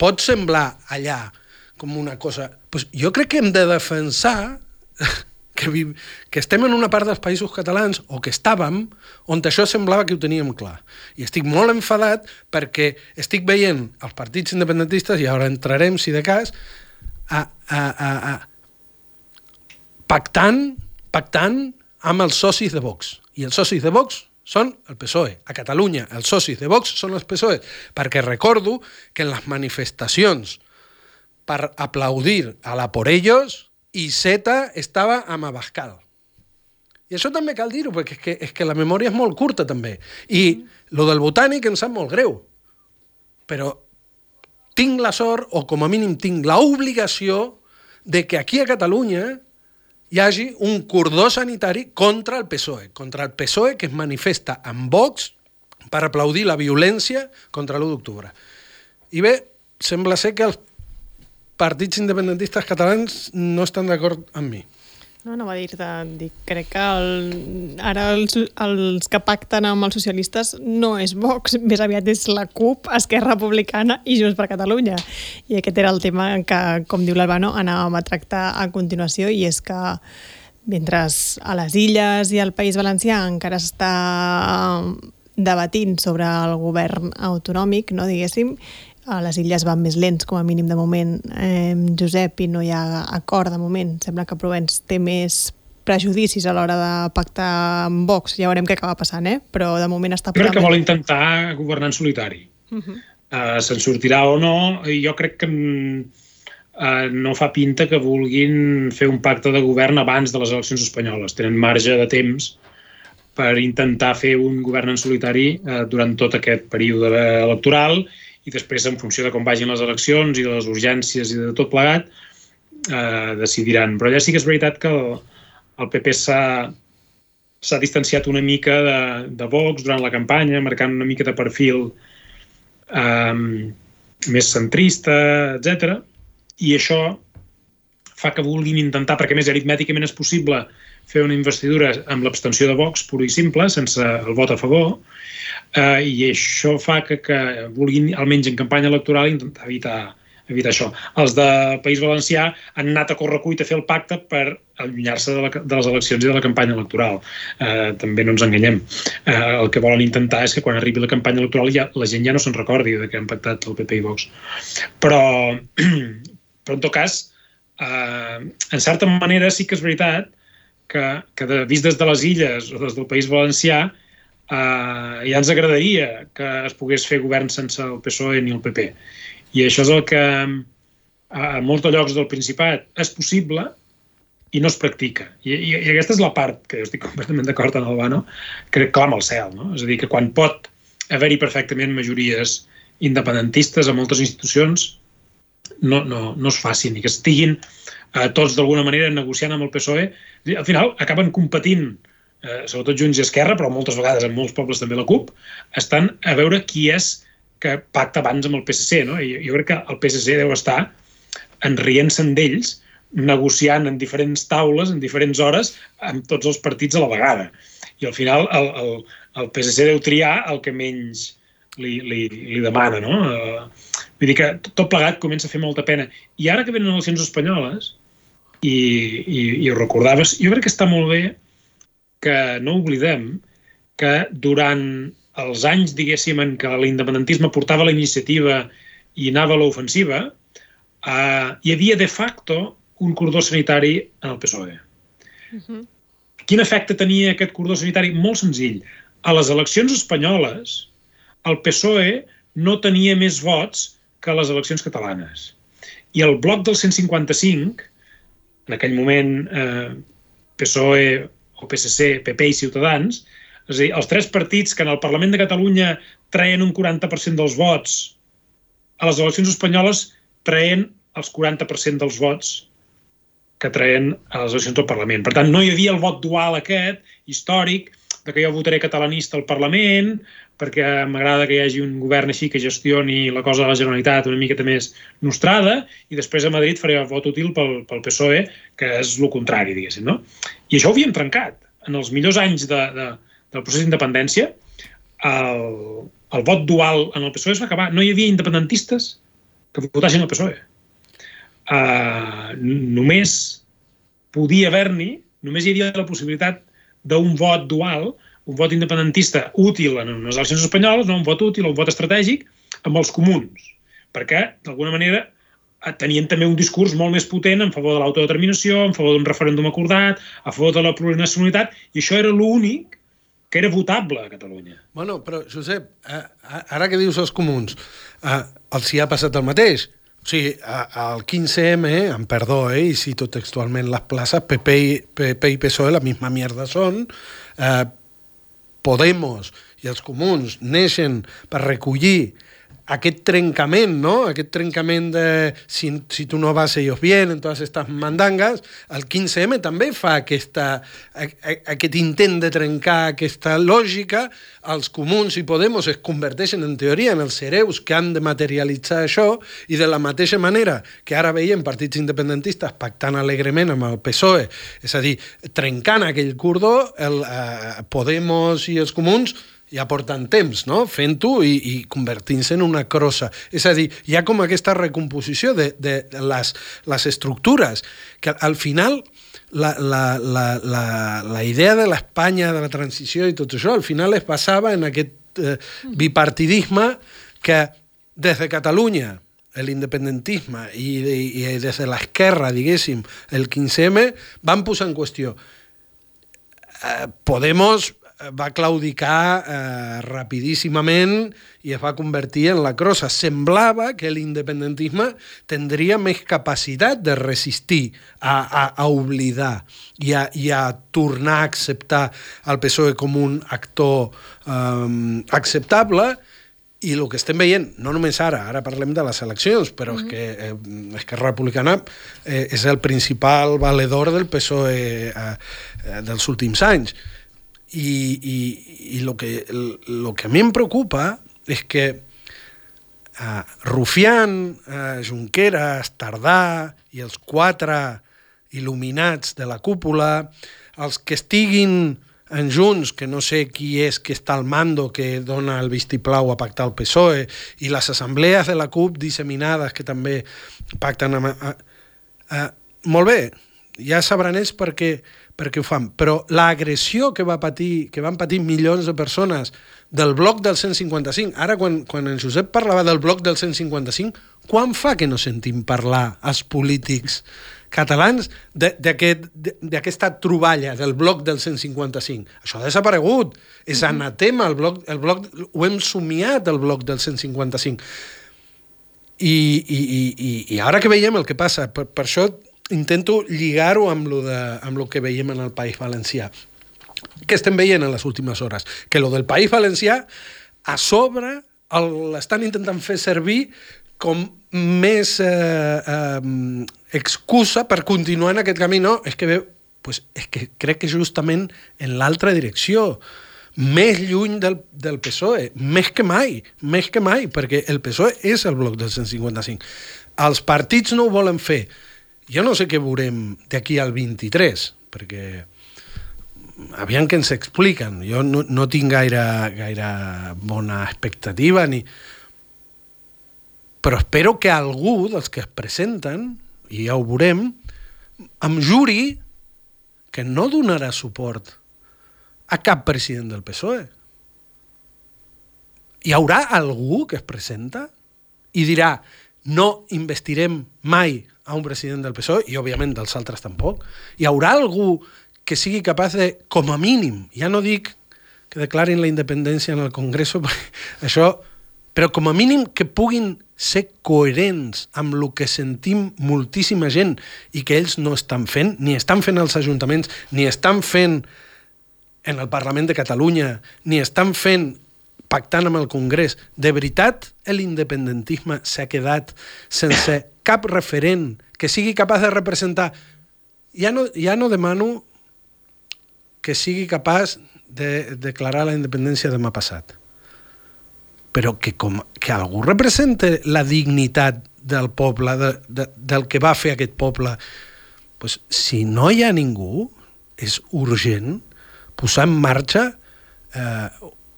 pot semblar allà com una cosa... Pues jo crec que hem de defensar que, vi... que estem en una part dels països catalans, o que estàvem, on això semblava que ho teníem clar. I estic molt enfadat perquè estic veient els partits independentistes, i ara entrarem, si de cas, a, a, a, a pactant, pactant amb els socis de Vox. I els socis de Vox són el PSOE. A Catalunya, els socis de Vox són els PSOE, perquè recordo que en les manifestacions per aplaudir a la por ellos, Iceta estava amb Abascal. I això també cal dir-ho, perquè és que, és que la memòria és molt curta, també. I lo del botànic em sap molt greu. Però tinc la sort, o com a mínim tinc l'obligació, de que aquí a Catalunya hi hagi un cordó sanitari contra el PSOE, contra el PSOE que es manifesta amb Vox per aplaudir la violència contra l'1 d'octubre. I bé, sembla ser que els partits independentistes catalans no estan d'acord amb mi. No, no va dir-te, dic, crec que el, ara els, els que pacten amb els socialistes no és Vox, més aviat és la CUP, Esquerra Republicana i Junts per Catalunya. I aquest era el tema que, com diu l'Albano, anàvem a tractar a continuació i és que mentre a les Illes i al País Valencià encara s'està debatint sobre el govern autonòmic, no, diguéssim, a les illes van més lents, com a mínim de moment, eh, Josep, i no hi ha acord de moment. Sembla que Provence té més prejudicis a l'hora de pactar amb Vox. Ja veurem què acaba passant, eh? però de moment està... Crec que vol intentar governar en solitari. Uh -huh. uh, Se'n sortirà o no, jo crec que uh, no fa pinta que vulguin fer un pacte de govern abans de les eleccions espanyoles. Tenen marge de temps per intentar fer un govern en solitari uh, durant tot aquest període electoral i després, en funció de com vagin les eleccions i de les urgències i de tot plegat, eh, decidiran. Però ja sí que és veritat que el, el PP s'ha distanciat una mica de, de Vox durant la campanya, marcant una mica de perfil eh, més centrista, etc. I això fa que vulguin intentar, perquè més aritmèticament és possible fer una investidura amb l'abstenció de Vox, pura i simple, sense el vot a favor, eh, i això fa que, que vulguin, almenys en campanya electoral, intentar evitar, evitar això. Els de País Valencià han anat a correcuit a fer el pacte per allunyar-se de, la, de les eleccions i de la campanya electoral. Eh, també no ens enganyem. Eh, el que volen intentar és que quan arribi la campanya electoral ja, la gent ja no se'n recordi de que han pactat el PP i Vox. Però, però en tot cas, eh, en certa manera sí que és veritat que, que de, vist des de les illes o des del País Valencià eh, ja ens agradaria que es pogués fer govern sense el PSOE ni el PP. I això és el que a molts llocs del Principat és possible i no es practica. I, i, i aquesta és la part que jo estic completament d'acord amb Albano, que clama al cel. No? És a dir, que quan pot haver-hi perfectament majories independentistes a moltes institucions, no, no, no es facin i que estiguin eh, tots d'alguna manera negociant amb el PSOE. Al final acaben competint, eh, sobretot Junts i Esquerra, però moltes vegades en molts pobles també la CUP, estan a veure qui és que pacta abans amb el PSC. No? I jo crec que el PSC deu estar enrient-se'n d'ells, negociant en diferents taules, en diferents hores, amb tots els partits a la vegada. I al final el, el, el PSC deu triar el que menys li, li, li demana, no? Uh, vull dir que tot plegat comença a fer molta pena. I ara que venen eleccions espanyoles, i, i, i ho recordaves, jo crec que està molt bé que no oblidem que durant els anys, diguéssim, en què l'independentisme portava la iniciativa i anava a l'ofensiva, eh, hi havia de facto un cordó sanitari en el PSOE. Uh -huh. Quin efecte tenia aquest cordó sanitari? Molt senzill. A les eleccions espanyoles, el PSOE no tenia més vots que les eleccions catalanes. I el bloc del 155, en aquell moment eh, PSOE o PSC, PP i Ciutadans, és a dir, els tres partits que en el Parlament de Catalunya traien un 40% dels vots, a les eleccions espanyoles traien els 40% dels vots que traien a les eleccions del Parlament. Per tant, no hi havia el vot dual aquest, històric, de que jo votaré catalanista al Parlament, perquè m'agrada que hi hagi un govern així que gestioni la cosa de la Generalitat una miqueta més nostrada, i després a Madrid faré el vot útil pel, pel PSOE, que és el contrari, diguéssim. No? I això ho havíem trencat. En els millors anys de, de, del procés d'independència, el, el vot dual en el PSOE es va acabar. No hi havia independentistes que votessin el PSOE. Uh, només podia haver-n'hi, només hi havia la possibilitat d'un vot dual un vot independentista útil en les eleccions espanyoles, no un vot útil, un vot estratègic, amb els comuns. Perquè, d'alguna manera, tenien també un discurs molt més potent en favor de l'autodeterminació, en favor d'un referèndum acordat, a favor de la plurinacionalitat, i això era l'únic que era votable a Catalunya. Bueno, però, Josep, eh, ara que dius els comuns, eh, els hi ha passat el mateix. Sigui, al 15M, amb perdó, eh, i cito textualment les places, PP i, PP i PSOE la misma mierda són, eh, Podemos i els comuns neixen per recollir aquest trencament, no? aquest trencament de si, si tu no vas, ellos vienen, totes aquestes mandangues, el 15M també fa aquesta, a, a, aquest intent de trencar aquesta lògica, els comuns i Podemos es converteixen en teoria en els hereus que han de materialitzar això i de la mateixa manera que ara veiem partits independentistes pactant alegrement amb el PSOE, és a dir, trencant aquell cordó, el, eh, Podemos i els comuns ja porten temps no? fent-ho i, i convertint-se en una crossa. És a dir, hi ha com aquesta recomposició de, de les, les estructures, que al final la, la, la, la, la idea de l'Espanya, de la transició i tot això, al final es basava en aquest eh, bipartidisme que des de Catalunya l'independentisme i, i, i des de l'esquerra, diguéssim, el 15M, van posar en qüestió. Eh, Podemos va claudicar eh, rapidíssimament i es va convertir en la crossa. Semblava que l'independentisme tindria més capacitat de resistir, a, a, a oblidar i a, i a tornar a acceptar el PSOE com un actor eh, acceptable i el que estem veient, no només ara, ara parlem de les eleccions, però mm -hmm. és que eh, Esquerra Republicana eh, és el principal valedor del PSOE eh, eh, dels últims anys. Y, y, y lo, que, lo que a mi em preocupa és que uh, Rufián, uh, Junqueras, Tardà i els quatre il·luminats de la cúpula, els que estiguin en Junts, que no sé qui és que està al mando, que dona el vistiplau a pactar el PSOE, i les assemblees de la CUP disseminades que també pacten amb... Uh, molt bé, ja sabran ells perquè perquè ho fan. Però l'agressió que, va patir, que van patir milions de persones del bloc del 155, ara quan, quan en Josep parlava del bloc del 155, quan fa que no sentim parlar els polítics catalans d'aquesta troballa del bloc del 155? Això ha desaparegut. És anatema, el bloc, el bloc, ho hem somiat, el bloc del 155. I, i, i, i ara que veiem el que passa, per, per això intento lligar-ho amb, lo de, amb lo que veiem en el País Valencià. Què estem veient en les últimes hores? Que lo del País Valencià, a sobre, l'estan intentant fer servir com més eh, eh, excusa per continuar en aquest camí. No, és que, pues, és que crec que justament en l'altra direcció, més lluny del, del PSOE, més que mai, més que mai, perquè el PSOE és el bloc del 155. Els partits no ho volen fer. Jo no sé què veurem d'aquí al 23, perquè aviam que ens expliquen. Jo no, no tinc gaire, gaire bona expectativa, ni... però espero que algú dels que es presenten, i ja ho veurem, em juri que no donarà suport a cap president del PSOE. Hi haurà algú que es presenta i dirà no investirem mai a un president del PSOE i, òbviament, dels altres tampoc. Hi haurà algú que sigui capaç de, com a mínim, ja no dic que declarin la independència en el Congreso, això, però com a mínim que puguin ser coherents amb el que sentim moltíssima gent i que ells no estan fent, ni estan fent els ajuntaments, ni estan fent en el Parlament de Catalunya, ni estan fent pactant amb el Congrés. De veritat, l'independentisme s'ha quedat sense cap referent que sigui capaç de representar... Ja no, ja no demano que sigui capaç de declarar la independència demà passat, però que, com, que algú represente la dignitat del poble, de, de, del que va fer aquest poble, pues, si no hi ha ningú, és urgent posar en marxa eh,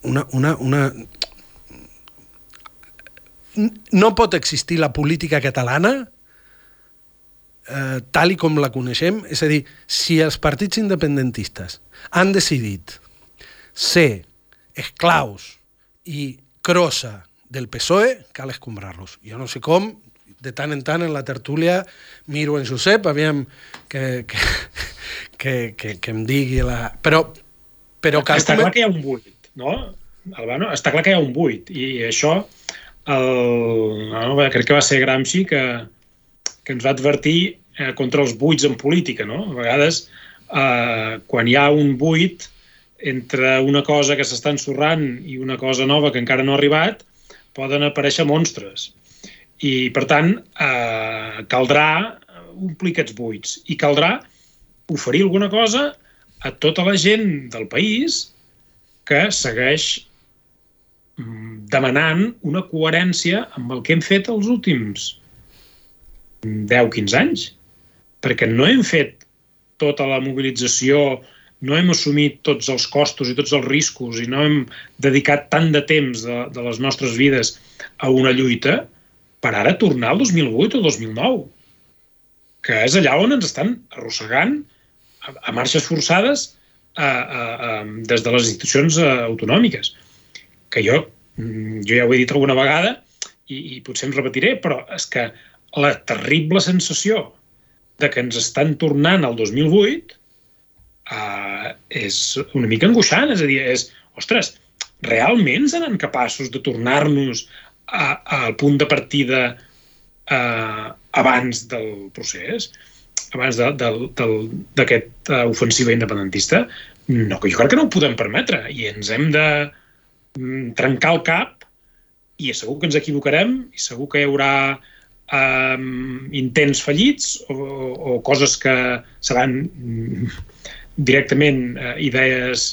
una, una, una... No pot existir la política catalana eh, tal i com la coneixem, és a dir, si els partits independentistes han decidit ser esclaus i crossa del PSOE, cal escombrar-los. Jo no sé com, de tant en tant en la tertúlia miro en Josep, aviam que, que, que, que, que em digui la... Però, però cal... Està clar que hi ha un buit, no? Albano, està clar que hi ha un buit i això el, no, crec que va ser Gramsci que, que ens va advertir eh, contra els buits en política, no? A vegades, eh, quan hi ha un buit entre una cosa que s'està ensorrant i una cosa nova que encara no ha arribat, poden aparèixer monstres. I, per tant, eh, caldrà omplir aquests buits i caldrà oferir alguna cosa a tota la gent del país que segueix mm, demanant una coherència amb el que hem fet els últims 10-15 anys, perquè no hem fet tota la mobilització, no hem assumit tots els costos i tots els riscos i no hem dedicat tant de temps de, de les nostres vides a una lluita per ara tornar al 2008 o 2009, que és allà on ens estan arrossegant a, a marxes forçades a, a, a, des de les institucions autonòmiques. Que jo, mm, jo ja ho he dit alguna vegada i, i potser em repetiré, però és que la terrible sensació de que ens estan tornant al 2008 uh, és una mica angoixant. És a dir, és, ostres, realment seran capaços de tornar-nos al punt de partida uh, abans del procés, abans d'aquesta uh, ofensiva independentista? No, jo crec que no ho podem permetre i ens hem de mm, trencar el cap i segur que ens equivocarem i segur que hi haurà eh, intents fallits o, o coses que seran mm, directament eh, idees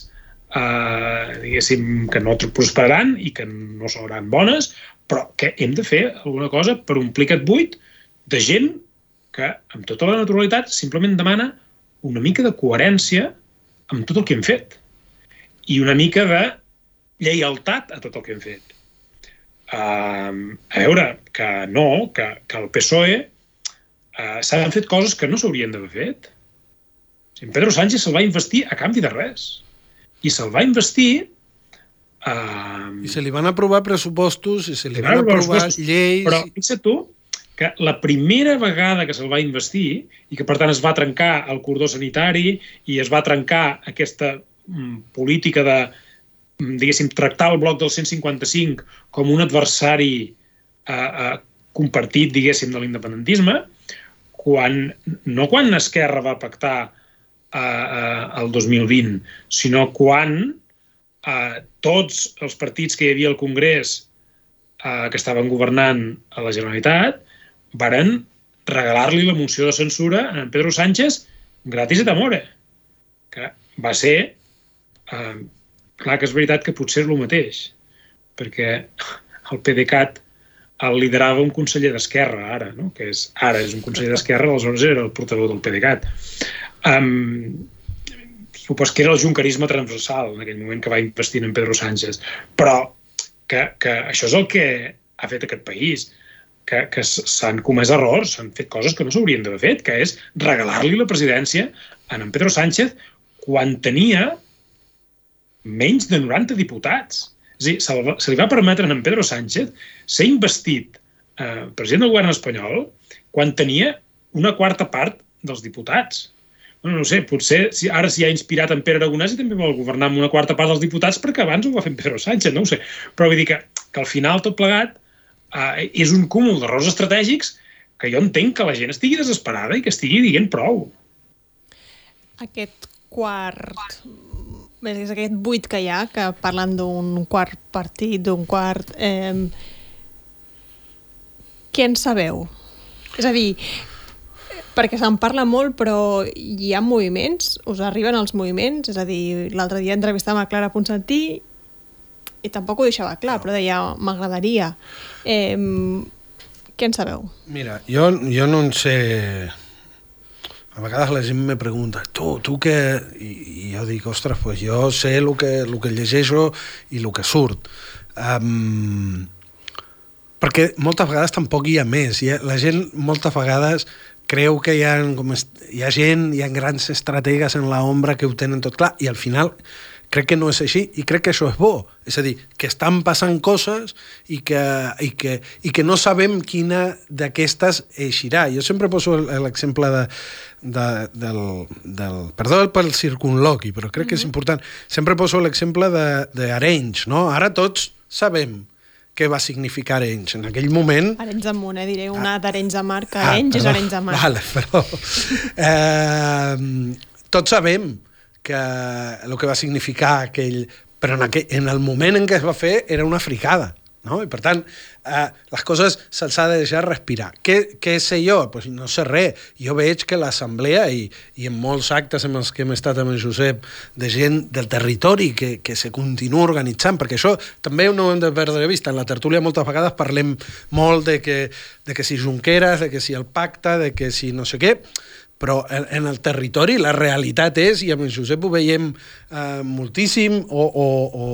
eh, diguéssim que no prosperaran i que no seran bones, però que hem de fer alguna cosa per omplir aquest buit de gent que, amb tota la naturalitat, simplement demana una mica de coherència amb tot el que hem fet i una mica de lleialtat a tot el que hem fet. Uh, a veure, que no, que, que el PSOE uh, s'han fet coses que no s'haurien d'haver fet. En Pedro Sánchez se'l va investir a canvi de res. I se'l va investir... Uh, I se li van aprovar pressupostos, i se li van aprovar lleis... Però fixa't tu que la primera vegada que se'l va investir i que, per tant, es va trencar el cordó sanitari i es va trencar aquesta mm, política de Mm, diguéssim, tractar el bloc del 155 com un adversari eh, eh, compartit, diguéssim, de l'independentisme, quan, no quan Esquerra va pactar eh, eh, el 2020, sinó quan eh, tots els partits que hi havia al Congrés eh, que estaven governant a la Generalitat varen regalar-li la moció de censura a en Pedro Sánchez gratis et amore, que va ser... Eh, clar que és veritat que potser és el mateix, perquè el PDeCAT el liderava un conseller d'Esquerra, ara, no? que és, ara és un conseller d'Esquerra, aleshores era el portador del PDeCAT. Um, supos que era el juncarisme transversal en aquell moment que va investir en Pedro Sánchez. Però que, que això és el que ha fet aquest país que, que s'han comès errors, s'han fet coses que no s'haurien d'haver fet, que és regalar-li la presidència a en Pedro Sánchez quan tenia menys de 90 diputats. És dir, se, se li va permetre a en Pedro Sánchez ser investit eh, president del govern espanyol quan tenia una quarta part dels diputats. Bueno, no sé, potser si ara s'hi ha inspirat en Pere Aragonès i també vol governar amb una quarta part dels diputats perquè abans ho va fer en Pedro Sánchez, no ho sé. Però vull dir que, que al final tot plegat eh, és un cúmul d'errors estratègics que jo entenc que la gent estigui desesperada i que estigui dient prou. Aquest quart... És aquest buit que hi ha, que parlen d'un quart partit, d'un quart... Eh, què en sabeu? És a dir, perquè se'n parla molt, però hi ha moviments, us arriben els moviments, és a dir, l'altre dia entrevistàvem a Clara Ponsatí i tampoc ho deixava clar, però deia, m'agradaria. Eh, què en sabeu? Mira, jo, jo no en sé... A vegades la gent me pregunta, tu, tu què... I, i jo dic, ostres, pues jo sé el que, el que llegeixo i el que surt. Um, perquè moltes vegades tampoc hi ha més. Hi ha, la gent moltes vegades creu que hi ha, com hi ha gent, hi ha grans estrategues en l'ombra que ho tenen tot clar i al final crec que no és així i crec que això és bo. És a dir, que estan passant coses i que, i que, i que no sabem quina d'aquestes eixirà. Jo sempre poso l'exemple de, de, del, del... Perdó pel circunloqui, però crec mm -hmm. que és important. Sempre poso l'exemple d'Arenys, no? Ara tots sabem què va significar Arenys. En aquell moment... Arenys de Munt, eh? diré una ah, d'Arenys de Mar, que ah, Arenys és Arenys de Mar. Vale, però... Eh, tots sabem que el que va significar aquell... Però en, aquell, en el moment en què es va fer era una fricada. No? I per tant, eh, les coses se'ls ha de deixar respirar. Què, què sé jo? Pues no sé res. Jo veig que l'assemblea i, i en molts actes en els que hem estat amb en Josep de gent del territori que, que se continua organitzant, perquè això també no ho hem de perdre de vista. En la tertúlia moltes vegades parlem molt de que, de que si Junqueras, de que si el pacte, de que si no sé què, però en, en el territori la realitat és, i amb en Josep ho veiem eh, moltíssim, o, o, o,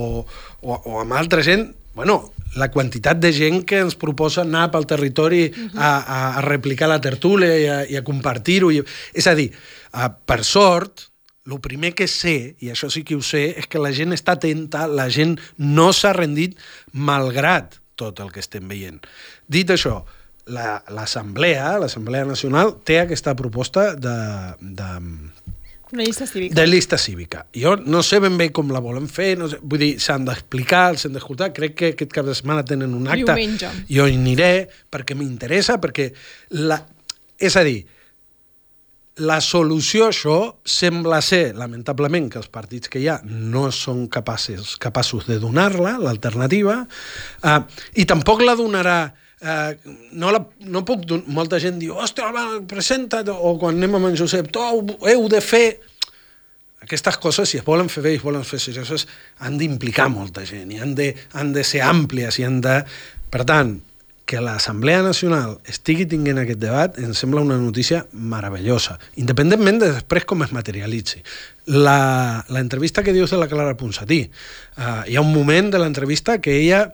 o, o amb altra gent, bueno, la quantitat de gent que ens proposa anar pel territori uh -huh. a, a replicar la tertúlia i a, i a compartir-ho. És a dir, eh, per sort, el primer que sé, i això sí que ho sé, és que la gent està atenta, la gent no s'ha rendit malgrat tot el que estem veient. Dit això, l'Assemblea, la, l'Assemblea Nacional, té aquesta proposta de, de, una llista cívica. De llista cívica. Jo no sé ben bé com la volen fer, no sé, vull dir, s'han d'explicar, s'han d'escoltar, crec que aquest cap de setmana tenen un acte. Diumenge. Jo hi aniré perquè m'interessa, perquè la... És a dir, la solució a això sembla ser, lamentablement, que els partits que hi ha no són capaços, capaços de donar-la, l'alternativa, eh, i tampoc la donarà Uh, no, la, no puc... Molta gent diu, ostres, va, presenta't, o quan anem amb en Josep, tu heu de fer... Aquestes coses, si es volen fer bé i es volen fer serioses, han d'implicar molta gent i han de, han de ser àmplies i han de... Per tant, que l'Assemblea Nacional estigui tinguent aquest debat em sembla una notícia meravellosa, independentment de després com es materialitzi. La, la entrevista que dius de la Clara Ponsatí, uh, hi ha un moment de l'entrevista que ella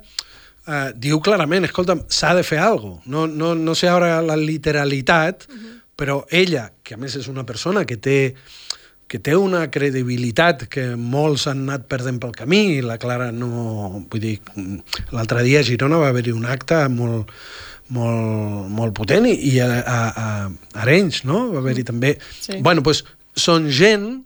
eh, diu clarament, escolta'm, s'ha de fer alguna cosa. No, no, no sé ara la literalitat, uh -huh. però ella, que a més és una persona que té que té una credibilitat que molts han anat perdent pel camí, i la Clara no... Vull dir, l'altre dia a Girona va haver-hi un acte molt, molt, molt potent i, i a, a, a Arenys, no? Va haver-hi també... Sí. Bueno, doncs són gent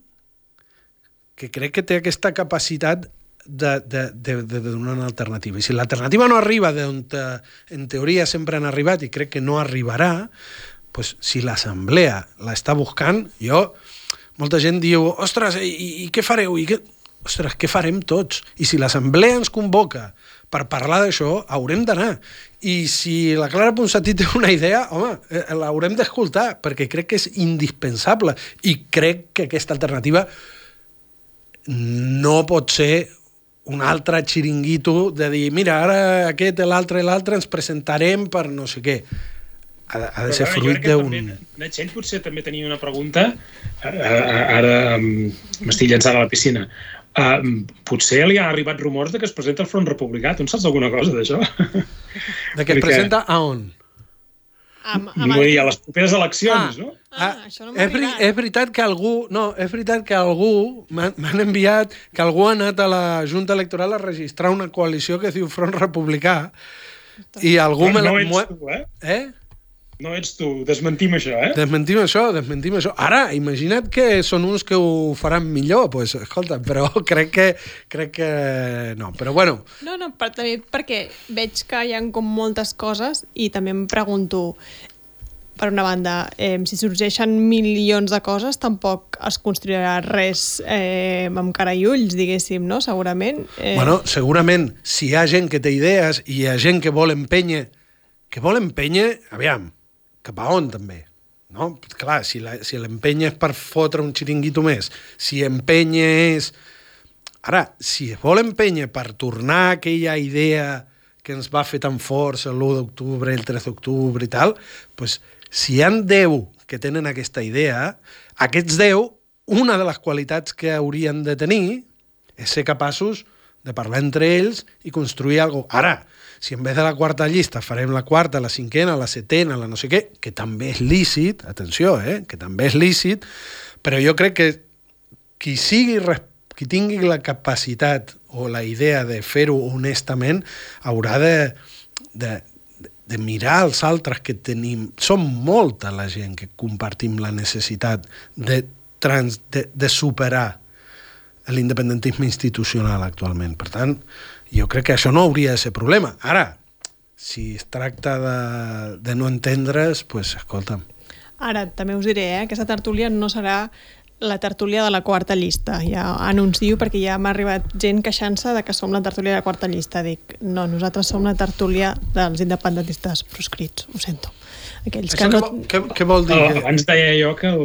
que crec que té aquesta capacitat de, de, de, de donar una alternativa. I si l'alternativa no arriba d'on en teoria sempre han arribat i crec que no arribarà, pues, si l'assemblea l'està buscant, jo... Molta gent diu, ostres, i, i què fareu? I què... Ostres, què farem tots? I si l'assemblea ens convoca per parlar d'això haurem d'anar. I si la Clara Ponsatí té una idea, home, eh, l'haurem d'escoltar, perquè crec que és indispensable. I crec que aquesta alternativa no pot ser un altre xiringuito de dir, mira, ara aquest, l'altre i l'altre ens presentarem per no sé què. Ha, ha de ser Però, fruit d'un... Natxell potser també tenia una pregunta, ara m'estic llançant a la piscina. Uh, potser li ha arribat rumors de que es presenta el Front Republicà. Tu en saps alguna cosa d'això? De que es presenta a on? Amb, amb Vull dir, a les properes eleccions, ah, no? Ah, això no m'ha és, arribat. és veritat que algú... No, és veritat que algú... M'han enviat que algú ha anat a la Junta Electoral a registrar una coalició que es diu Front Republicà i algú... No, me la, no ets tu, eh? Eh? No ets tu. Desmentim això, eh? Desmentim això, desmentim això. Ara, imagina't que són uns que ho faran millor, pues, escolta, però crec que, crec que no. Però bueno, No, no, per, també perquè veig que hi ha com moltes coses i també em pregunto, per una banda, eh, si sorgeixen milions de coses, tampoc es construirà res eh, amb cara i ulls, diguéssim, no? Segurament. eh... bueno, segurament, si hi ha gent que té idees i hi ha gent que vol empènyer, que vol empènyer, aviam, cap a on també? No? Clar, si la, si l'empenya és per fotre un xiringuito més, si empenya és... Ara, si es vol empènyer per tornar aquella idea que ens va fer tan forts l'1 d'octubre, el 3 d'octubre i tal, pues, si hi han 10 que tenen aquesta idea, aquests 10, una de les qualitats que haurien de tenir és ser capaços de parlar entre ells i construir alguna cosa. Ara, si en vez de la quarta llista farem la quarta, la cinquena, la setena, la no sé què, que també és lícit, atenció, eh, que també és lícit, però jo crec que qui sigui qui tingui la capacitat o la idea de fer-ho honestament haurà de, de, de mirar els altres que tenim. Som molta la gent que compartim la necessitat de, trans, de, de superar l'independentisme institucional actualment. Per tant, jo crec que això no hauria de ser problema. Ara, si es tracta de, de no entendre's, pues, escolta'm. Ara, també us diré, eh, aquesta tertúlia no serà la tertúlia de la quarta llista. Ja anuncio perquè ja m'ha arribat gent queixant-se de que som la tertúlia de la quarta llista. Dic, no, nosaltres som la tertúlia dels independentistes proscrits, ho sento. Aquells que no... què, què, vol dir? Oh, Que... abans deia jo que, el,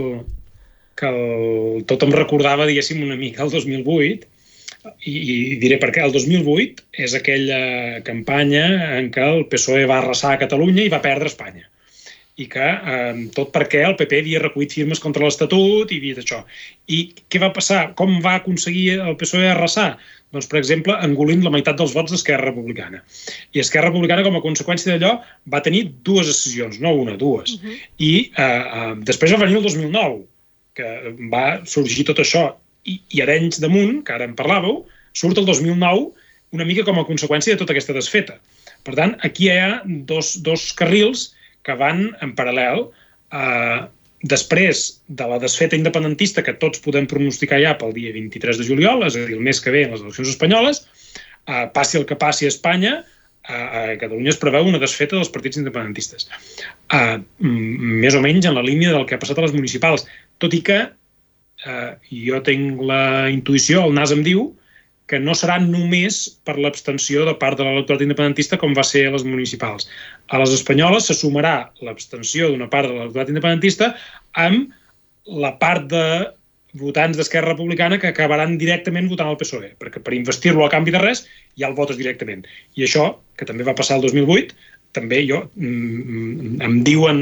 que el, tot em recordava, diguéssim, una mica el 2008, i, i diré per què. El 2008 és aquella campanya en què el PSOE va arrasar a Catalunya i va perdre Espanya i que eh, tot perquè el PP havia recollit firmes contra l'Estatut i havia d'això. I què va passar? Com va aconseguir el PSOE arrasar? Doncs, per exemple, engolint la meitat dels vots d'Esquerra Republicana. I Esquerra Republicana, com a conseqüència d'allò, va tenir dues decisions, no una, dues. Uh -huh. I eh, eh, després va venir el 2009, que va sorgir tot això. I, i Arenys damunt, que ara en parlàveu, surt el 2009 una mica com a conseqüència de tota aquesta desfeta. Per tant, aquí hi ha dos, dos carrils que van en paral·lel. Eh, després de la desfeta independentista que tots podem pronosticar ja pel dia 23 de juliol, és a dir, el mes que ve en les eleccions espanyoles, eh, passi el que passi a Espanya, a Catalunya es preveu una desfeta dels partits independentistes. Uh, més o menys en la línia del que ha passat a les municipals. Tot i que uh, jo tinc la intuïció, el nas em diu, que no serà només per l'abstenció de part de l'electorat independentista com va ser a les municipals. A les espanyoles se sumarà l'abstenció d'una part de l'electorat independentista amb la part de votants d'Esquerra Republicana que acabaran directament votant el PSOE, perquè per investir-lo a canvi de res ja el votes directament. I això, que també va passar el 2008, també jo mm, em diuen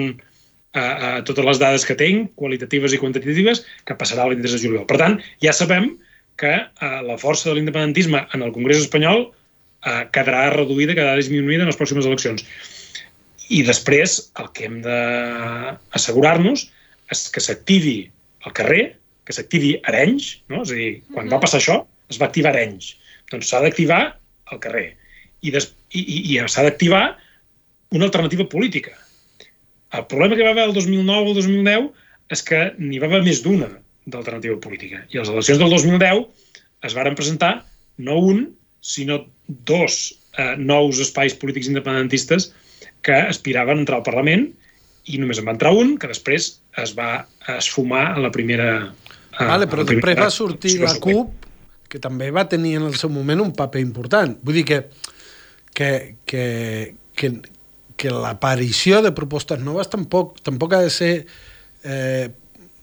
a, a totes les dades que tinc, qualitatives i quantitatives, que passarà el 23 de juliol. Per tant, ja sabem que eh, la força de l'independentisme en el Congrés espanyol eh, quedarà reduïda, quedarà disminuïda en les pròximes eleccions. I després el que hem d'assegurar-nos és que s'activi el carrer, que s'activi Arenys, no? és a dir, quan va passar això, es va activar Arenys. Doncs s'ha d'activar el carrer. I, des, i, i, i s'ha d'activar una alternativa política. El problema que va haver el 2009 o el 2010 és que n'hi va haver més d'una d'alternativa política. I a les eleccions del 2010 es varen presentar no un, sinó dos eh, nous espais polítics independentistes que aspiraven a entrar al Parlament i només en va entrar un, que després es va esfumar a la primera... Eh, vale, però després va sortir la CUP, que també va tenir en el seu moment un paper important. Vull dir que que, que, que, que l'aparició de propostes noves tampoc, tampoc ha de ser eh,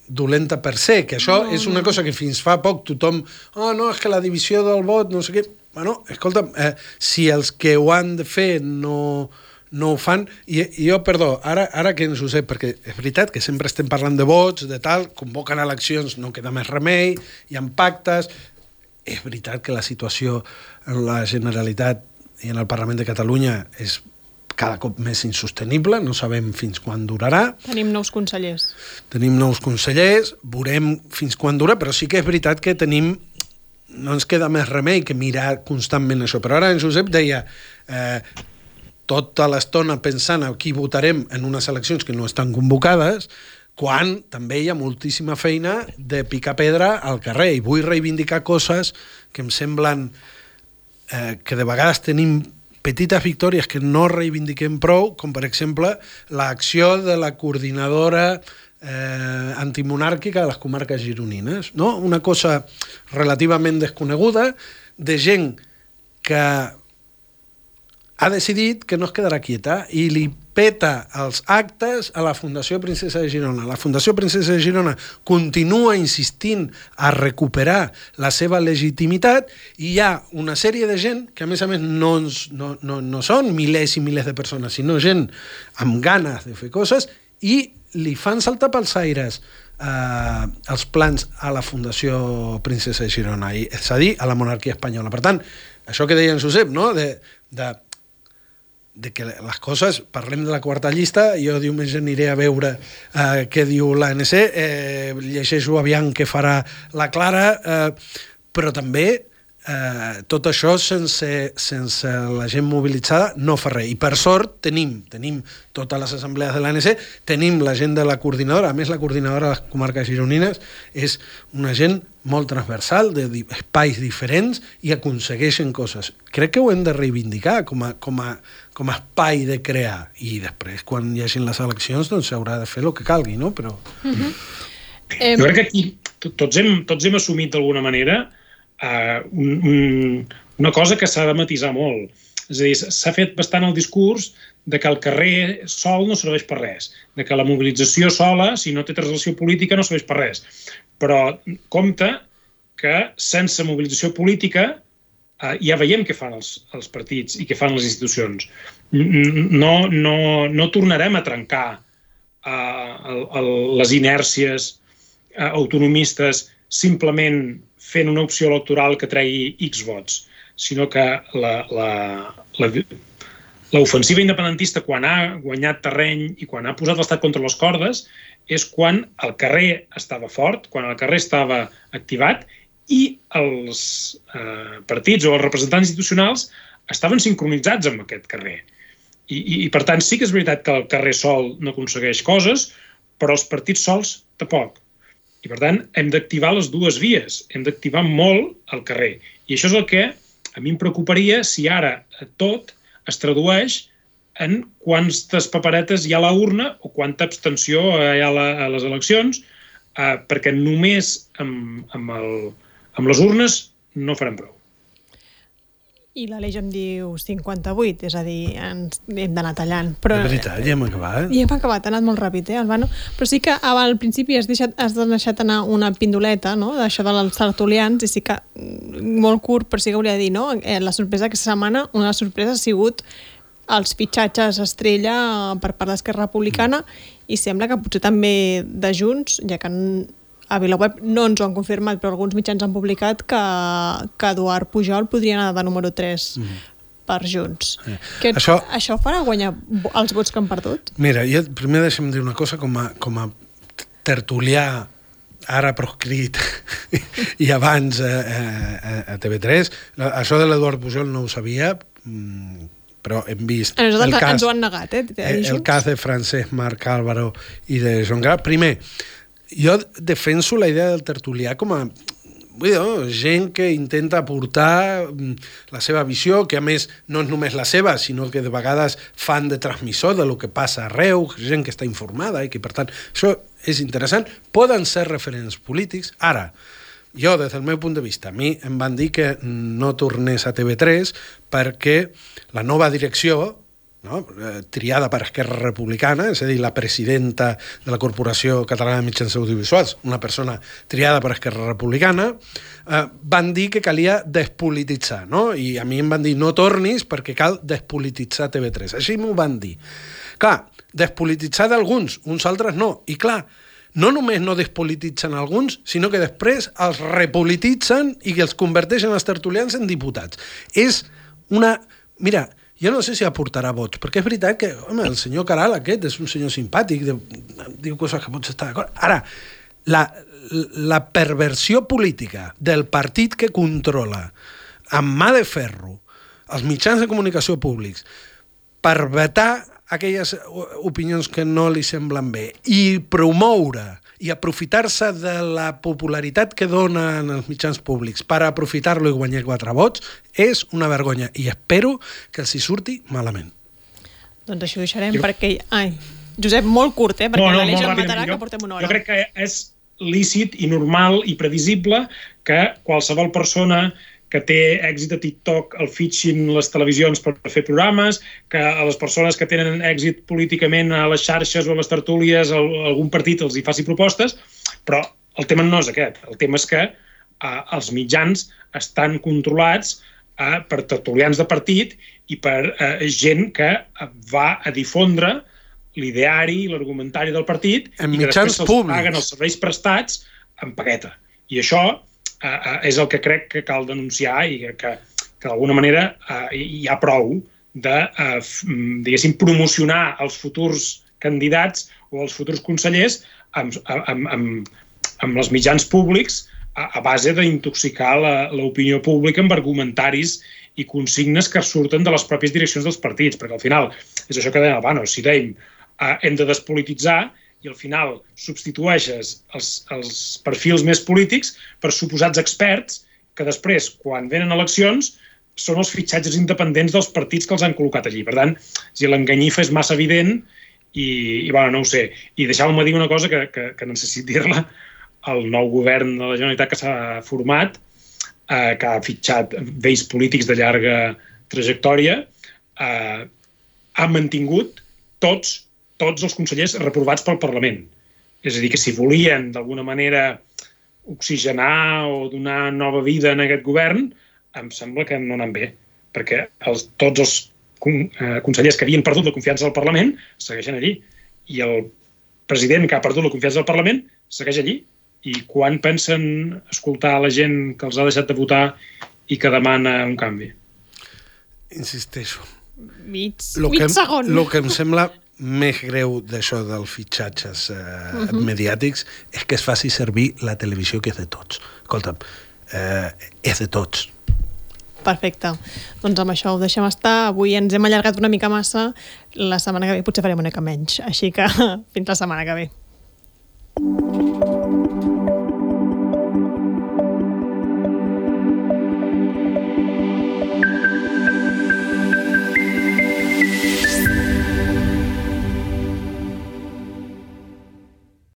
dolenta per se, que això no, és una cosa que fins fa poc tothom, oh no, és que la divisió del vot, no sé què... Bueno, escolta, eh, si els que ho han de fer no, no ho fan, i, i jo, perdó, ara, ara que ens ho sé, perquè és veritat que sempre estem parlant de vots, de tal, convoquen eleccions, no queda més remei, hi ha pactes, és veritat que la situació en la Generalitat i en el Parlament de Catalunya és cada cop més insostenible, no sabem fins quan durarà. Tenim nous consellers. Tenim nous consellers, veurem fins quan dura, però sí que és veritat que tenim no ens queda més remei que mirar constantment això. Però ara en Josep deia eh, tota l'estona pensant a qui votarem en unes eleccions que no estan convocades, quan també hi ha moltíssima feina de picar pedra al carrer. I vull reivindicar coses que em semblen eh, que de vegades tenim petites victòries que no reivindiquem prou, com per exemple l'acció de la coordinadora eh, antimonàrquica de les comarques gironines. No? Una cosa relativament desconeguda de gent que ha decidit que no es quedarà quieta i li peta els actes a la Fundació Princesa de Girona. La Fundació Princesa de Girona continua insistint a recuperar la seva legitimitat i hi ha una sèrie de gent que, a més a més, no, no, no, no són milers i milers de persones, sinó gent amb ganes de fer coses i li fan saltar pels aires eh, els plans a la Fundació Princesa de Girona, i, és a dir, a la monarquia espanyola. Per tant, això que deia en Josep, no? de, de de que les coses, parlem de la quarta llista, jo diumenge aniré a veure eh, què diu l'ANC, eh, llegeixo aviam què farà la Clara, eh, però també eh, tot això sense, sense la gent mobilitzada no fa res. I per sort tenim, tenim totes les assemblees de l'ANC, tenim la gent de la coordinadora, a més la coordinadora de les comarques gironines és una gent molt transversal, de espais diferents i aconsegueixen coses. Crec que ho hem de reivindicar com a, com a, com a espai de crear i després quan hi hagin les eleccions doncs s'haurà de fer el que calgui, no? Però... Uh -huh. jo crec que aquí tots hem, tots hem assumit d'alguna manera uh, un, un, una cosa que s'ha de matisar molt. És a dir, s'ha fet bastant el discurs de que el carrer sol no serveix per res, de que la mobilització sola, si no té translació política, no serveix per res. Però compte que sense mobilització política eh, ja veiem què fan els, els partits i què fan les institucions. No, no, no tornarem a trencar eh, el, el, les inèrcies eh, autonomistes simplement fent una opció electoral que tregui X vots, sinó que l'ofensiva independentista, quan ha guanyat terreny i quan ha posat l'Estat contra les cordes, és quan el carrer estava fort, quan el carrer estava activat i els eh, partits o els representants institucionals estaven sincronitzats amb aquest carrer. I, i, I, per tant, sí que és veritat que el carrer sol no aconsegueix coses, però els partits sols tampoc. I, per tant, hem d'activar les dues vies, hem d'activar molt el carrer. I això és el que a mi em preocuparia si ara tot es tradueix en quantes paperetes hi ha a la urna o quanta abstenció hi ha a, la, a les eleccions, eh, perquè només amb, amb, el, amb les urnes no farem prou. I la llei em diu 58, és a dir, ens hem d'anar tallant. Però, és veritat, ja hem acabat. Ja hem acabat, ha anat molt ràpid, eh, Albano? Però sí que al principi has deixat, has deixat anar una pindoleta, no?, d'això dels tertulians, i sí que mm, molt curt, però sí que de dir, no?, eh, la sorpresa aquesta setmana, una de les sorpreses ha sigut els fitxatges estrella per part d'Esquerra Republicana mm. i sembla que potser també de Junts, ja que a VilaWeb no ens ho han confirmat, però alguns mitjans han publicat que, que Eduard Pujol podria anar de número 3 mm. per Junts. Eh. Que, això... això farà guanyar els vots que han perdut? Mira, jo primer deixem dir una cosa com a, com a tertulià ara proscrit i abans eh, eh, a TV3. Això de l'Eduard Pujol no ho sabia, mm, però hem vist... A nosaltres el cas, ens ho han negat, eh? El, el cas de Francesc Marc Álvaro i de Joan Grau. Primer, jo defenso la idea del tertulià com a vull dir, gent que intenta aportar mm, la seva visió, que a més no és només la seva, sinó que de vegades fan de transmissor de lo que passa arreu, gent que està informada i que per tant això és interessant. Poden ser referents polítics. Ara, jo, des del meu punt de vista, a mi em van dir que no tornés a TV3 perquè la nova direcció, no? Eh, triada per Esquerra Republicana, és a dir, la presidenta de la Corporació Catalana de Mitjans Audiovisuals, una persona triada per Esquerra Republicana, eh, van dir que calia despolititzar, no? I a mi em van dir no tornis perquè cal despolititzar TV3. Així m'ho van dir. Clar, despolititzar d'alguns, uns altres no. I clar, no només no despolititzen alguns, sinó que després els repolititzen i que els converteixen els tertulians en diputats. És una... Mira, jo no sé si aportarà vots, perquè és veritat que, home, el senyor Caral aquest és un senyor simpàtic, de, diu coses que pots estar d'acord. Ara, la, la perversió política del partit que controla amb mà de ferro els mitjans de comunicació públics per vetar aquelles opinions que no li semblen bé i promoure i aprofitar-se de la popularitat que donen els mitjans públics per aprofitar-lo i guanyar quatre vots és una vergonya i espero que els hi surti malament. Doncs això ho deixarem jo... perquè... Ai, Josep, molt curt, eh? Perquè no, no, l'Aleix em matarà jo, que portem una hora. Jo crec que és lícit i normal i previsible que qualsevol persona que té èxit a TikTok el fitxin les televisions per fer programes, que a les persones que tenen èxit políticament a les xarxes o a les tertúlies el, algun partit els hi faci propostes, però el tema no és aquest. El tema és que eh, els mitjans estan controlats eh, per tertulians de partit i per eh, gent que va a difondre l'ideari i l'argumentari del partit en i que després se'ls paguen els serveis prestats en pagueta. I això eh, és el que crec que cal denunciar i que, que, d'alguna manera eh, hi ha prou de, eh, diguéssim, promocionar els futurs candidats o els futurs consellers amb, amb, amb, amb els mitjans públics a, a base d'intoxicar l'opinió pública amb argumentaris i consignes que surten de les pròpies direccions dels partits, perquè al final és això que dèiem abans, si dèiem eh, hem de despolititzar, i al final substitueixes els, els perfils més polítics per suposats experts que després, quan venen eleccions, són els fitxatges independents dels partits que els han col·locat allí. Per tant, si l'enganyifa és massa evident i, i bueno, no ho sé. I deixeu-me dir una cosa que, que, que necessit dir-la el nou govern de la Generalitat que s'ha format, eh, que ha fitxat vells polítics de llarga trajectòria, eh, ha mantingut tots tots els consellers reprovats pel Parlament. És a dir, que si volien d'alguna manera oxigenar o donar nova vida en aquest govern, em sembla que no anem bé, perquè els, tots els eh, consellers que havien perdut la confiança del Parlament segueixen allí. I el president que ha perdut la confiança del Parlament segueix allí. I quan pensen escoltar la gent que els ha deixat de votar i que demana un canvi? Insisteixo. Mig, lo mig que, segon. El que em sembla més greu d'això dels fitxatges eh, uh -huh. mediàtics és que es faci servir la televisió que és de tots. Escolta'm, eh, és de tots. Perfecte. Doncs amb això ho deixem estar. Avui ens hem allargat una mica massa. La setmana que ve potser farem una mica menys. Així que fins la setmana que ve.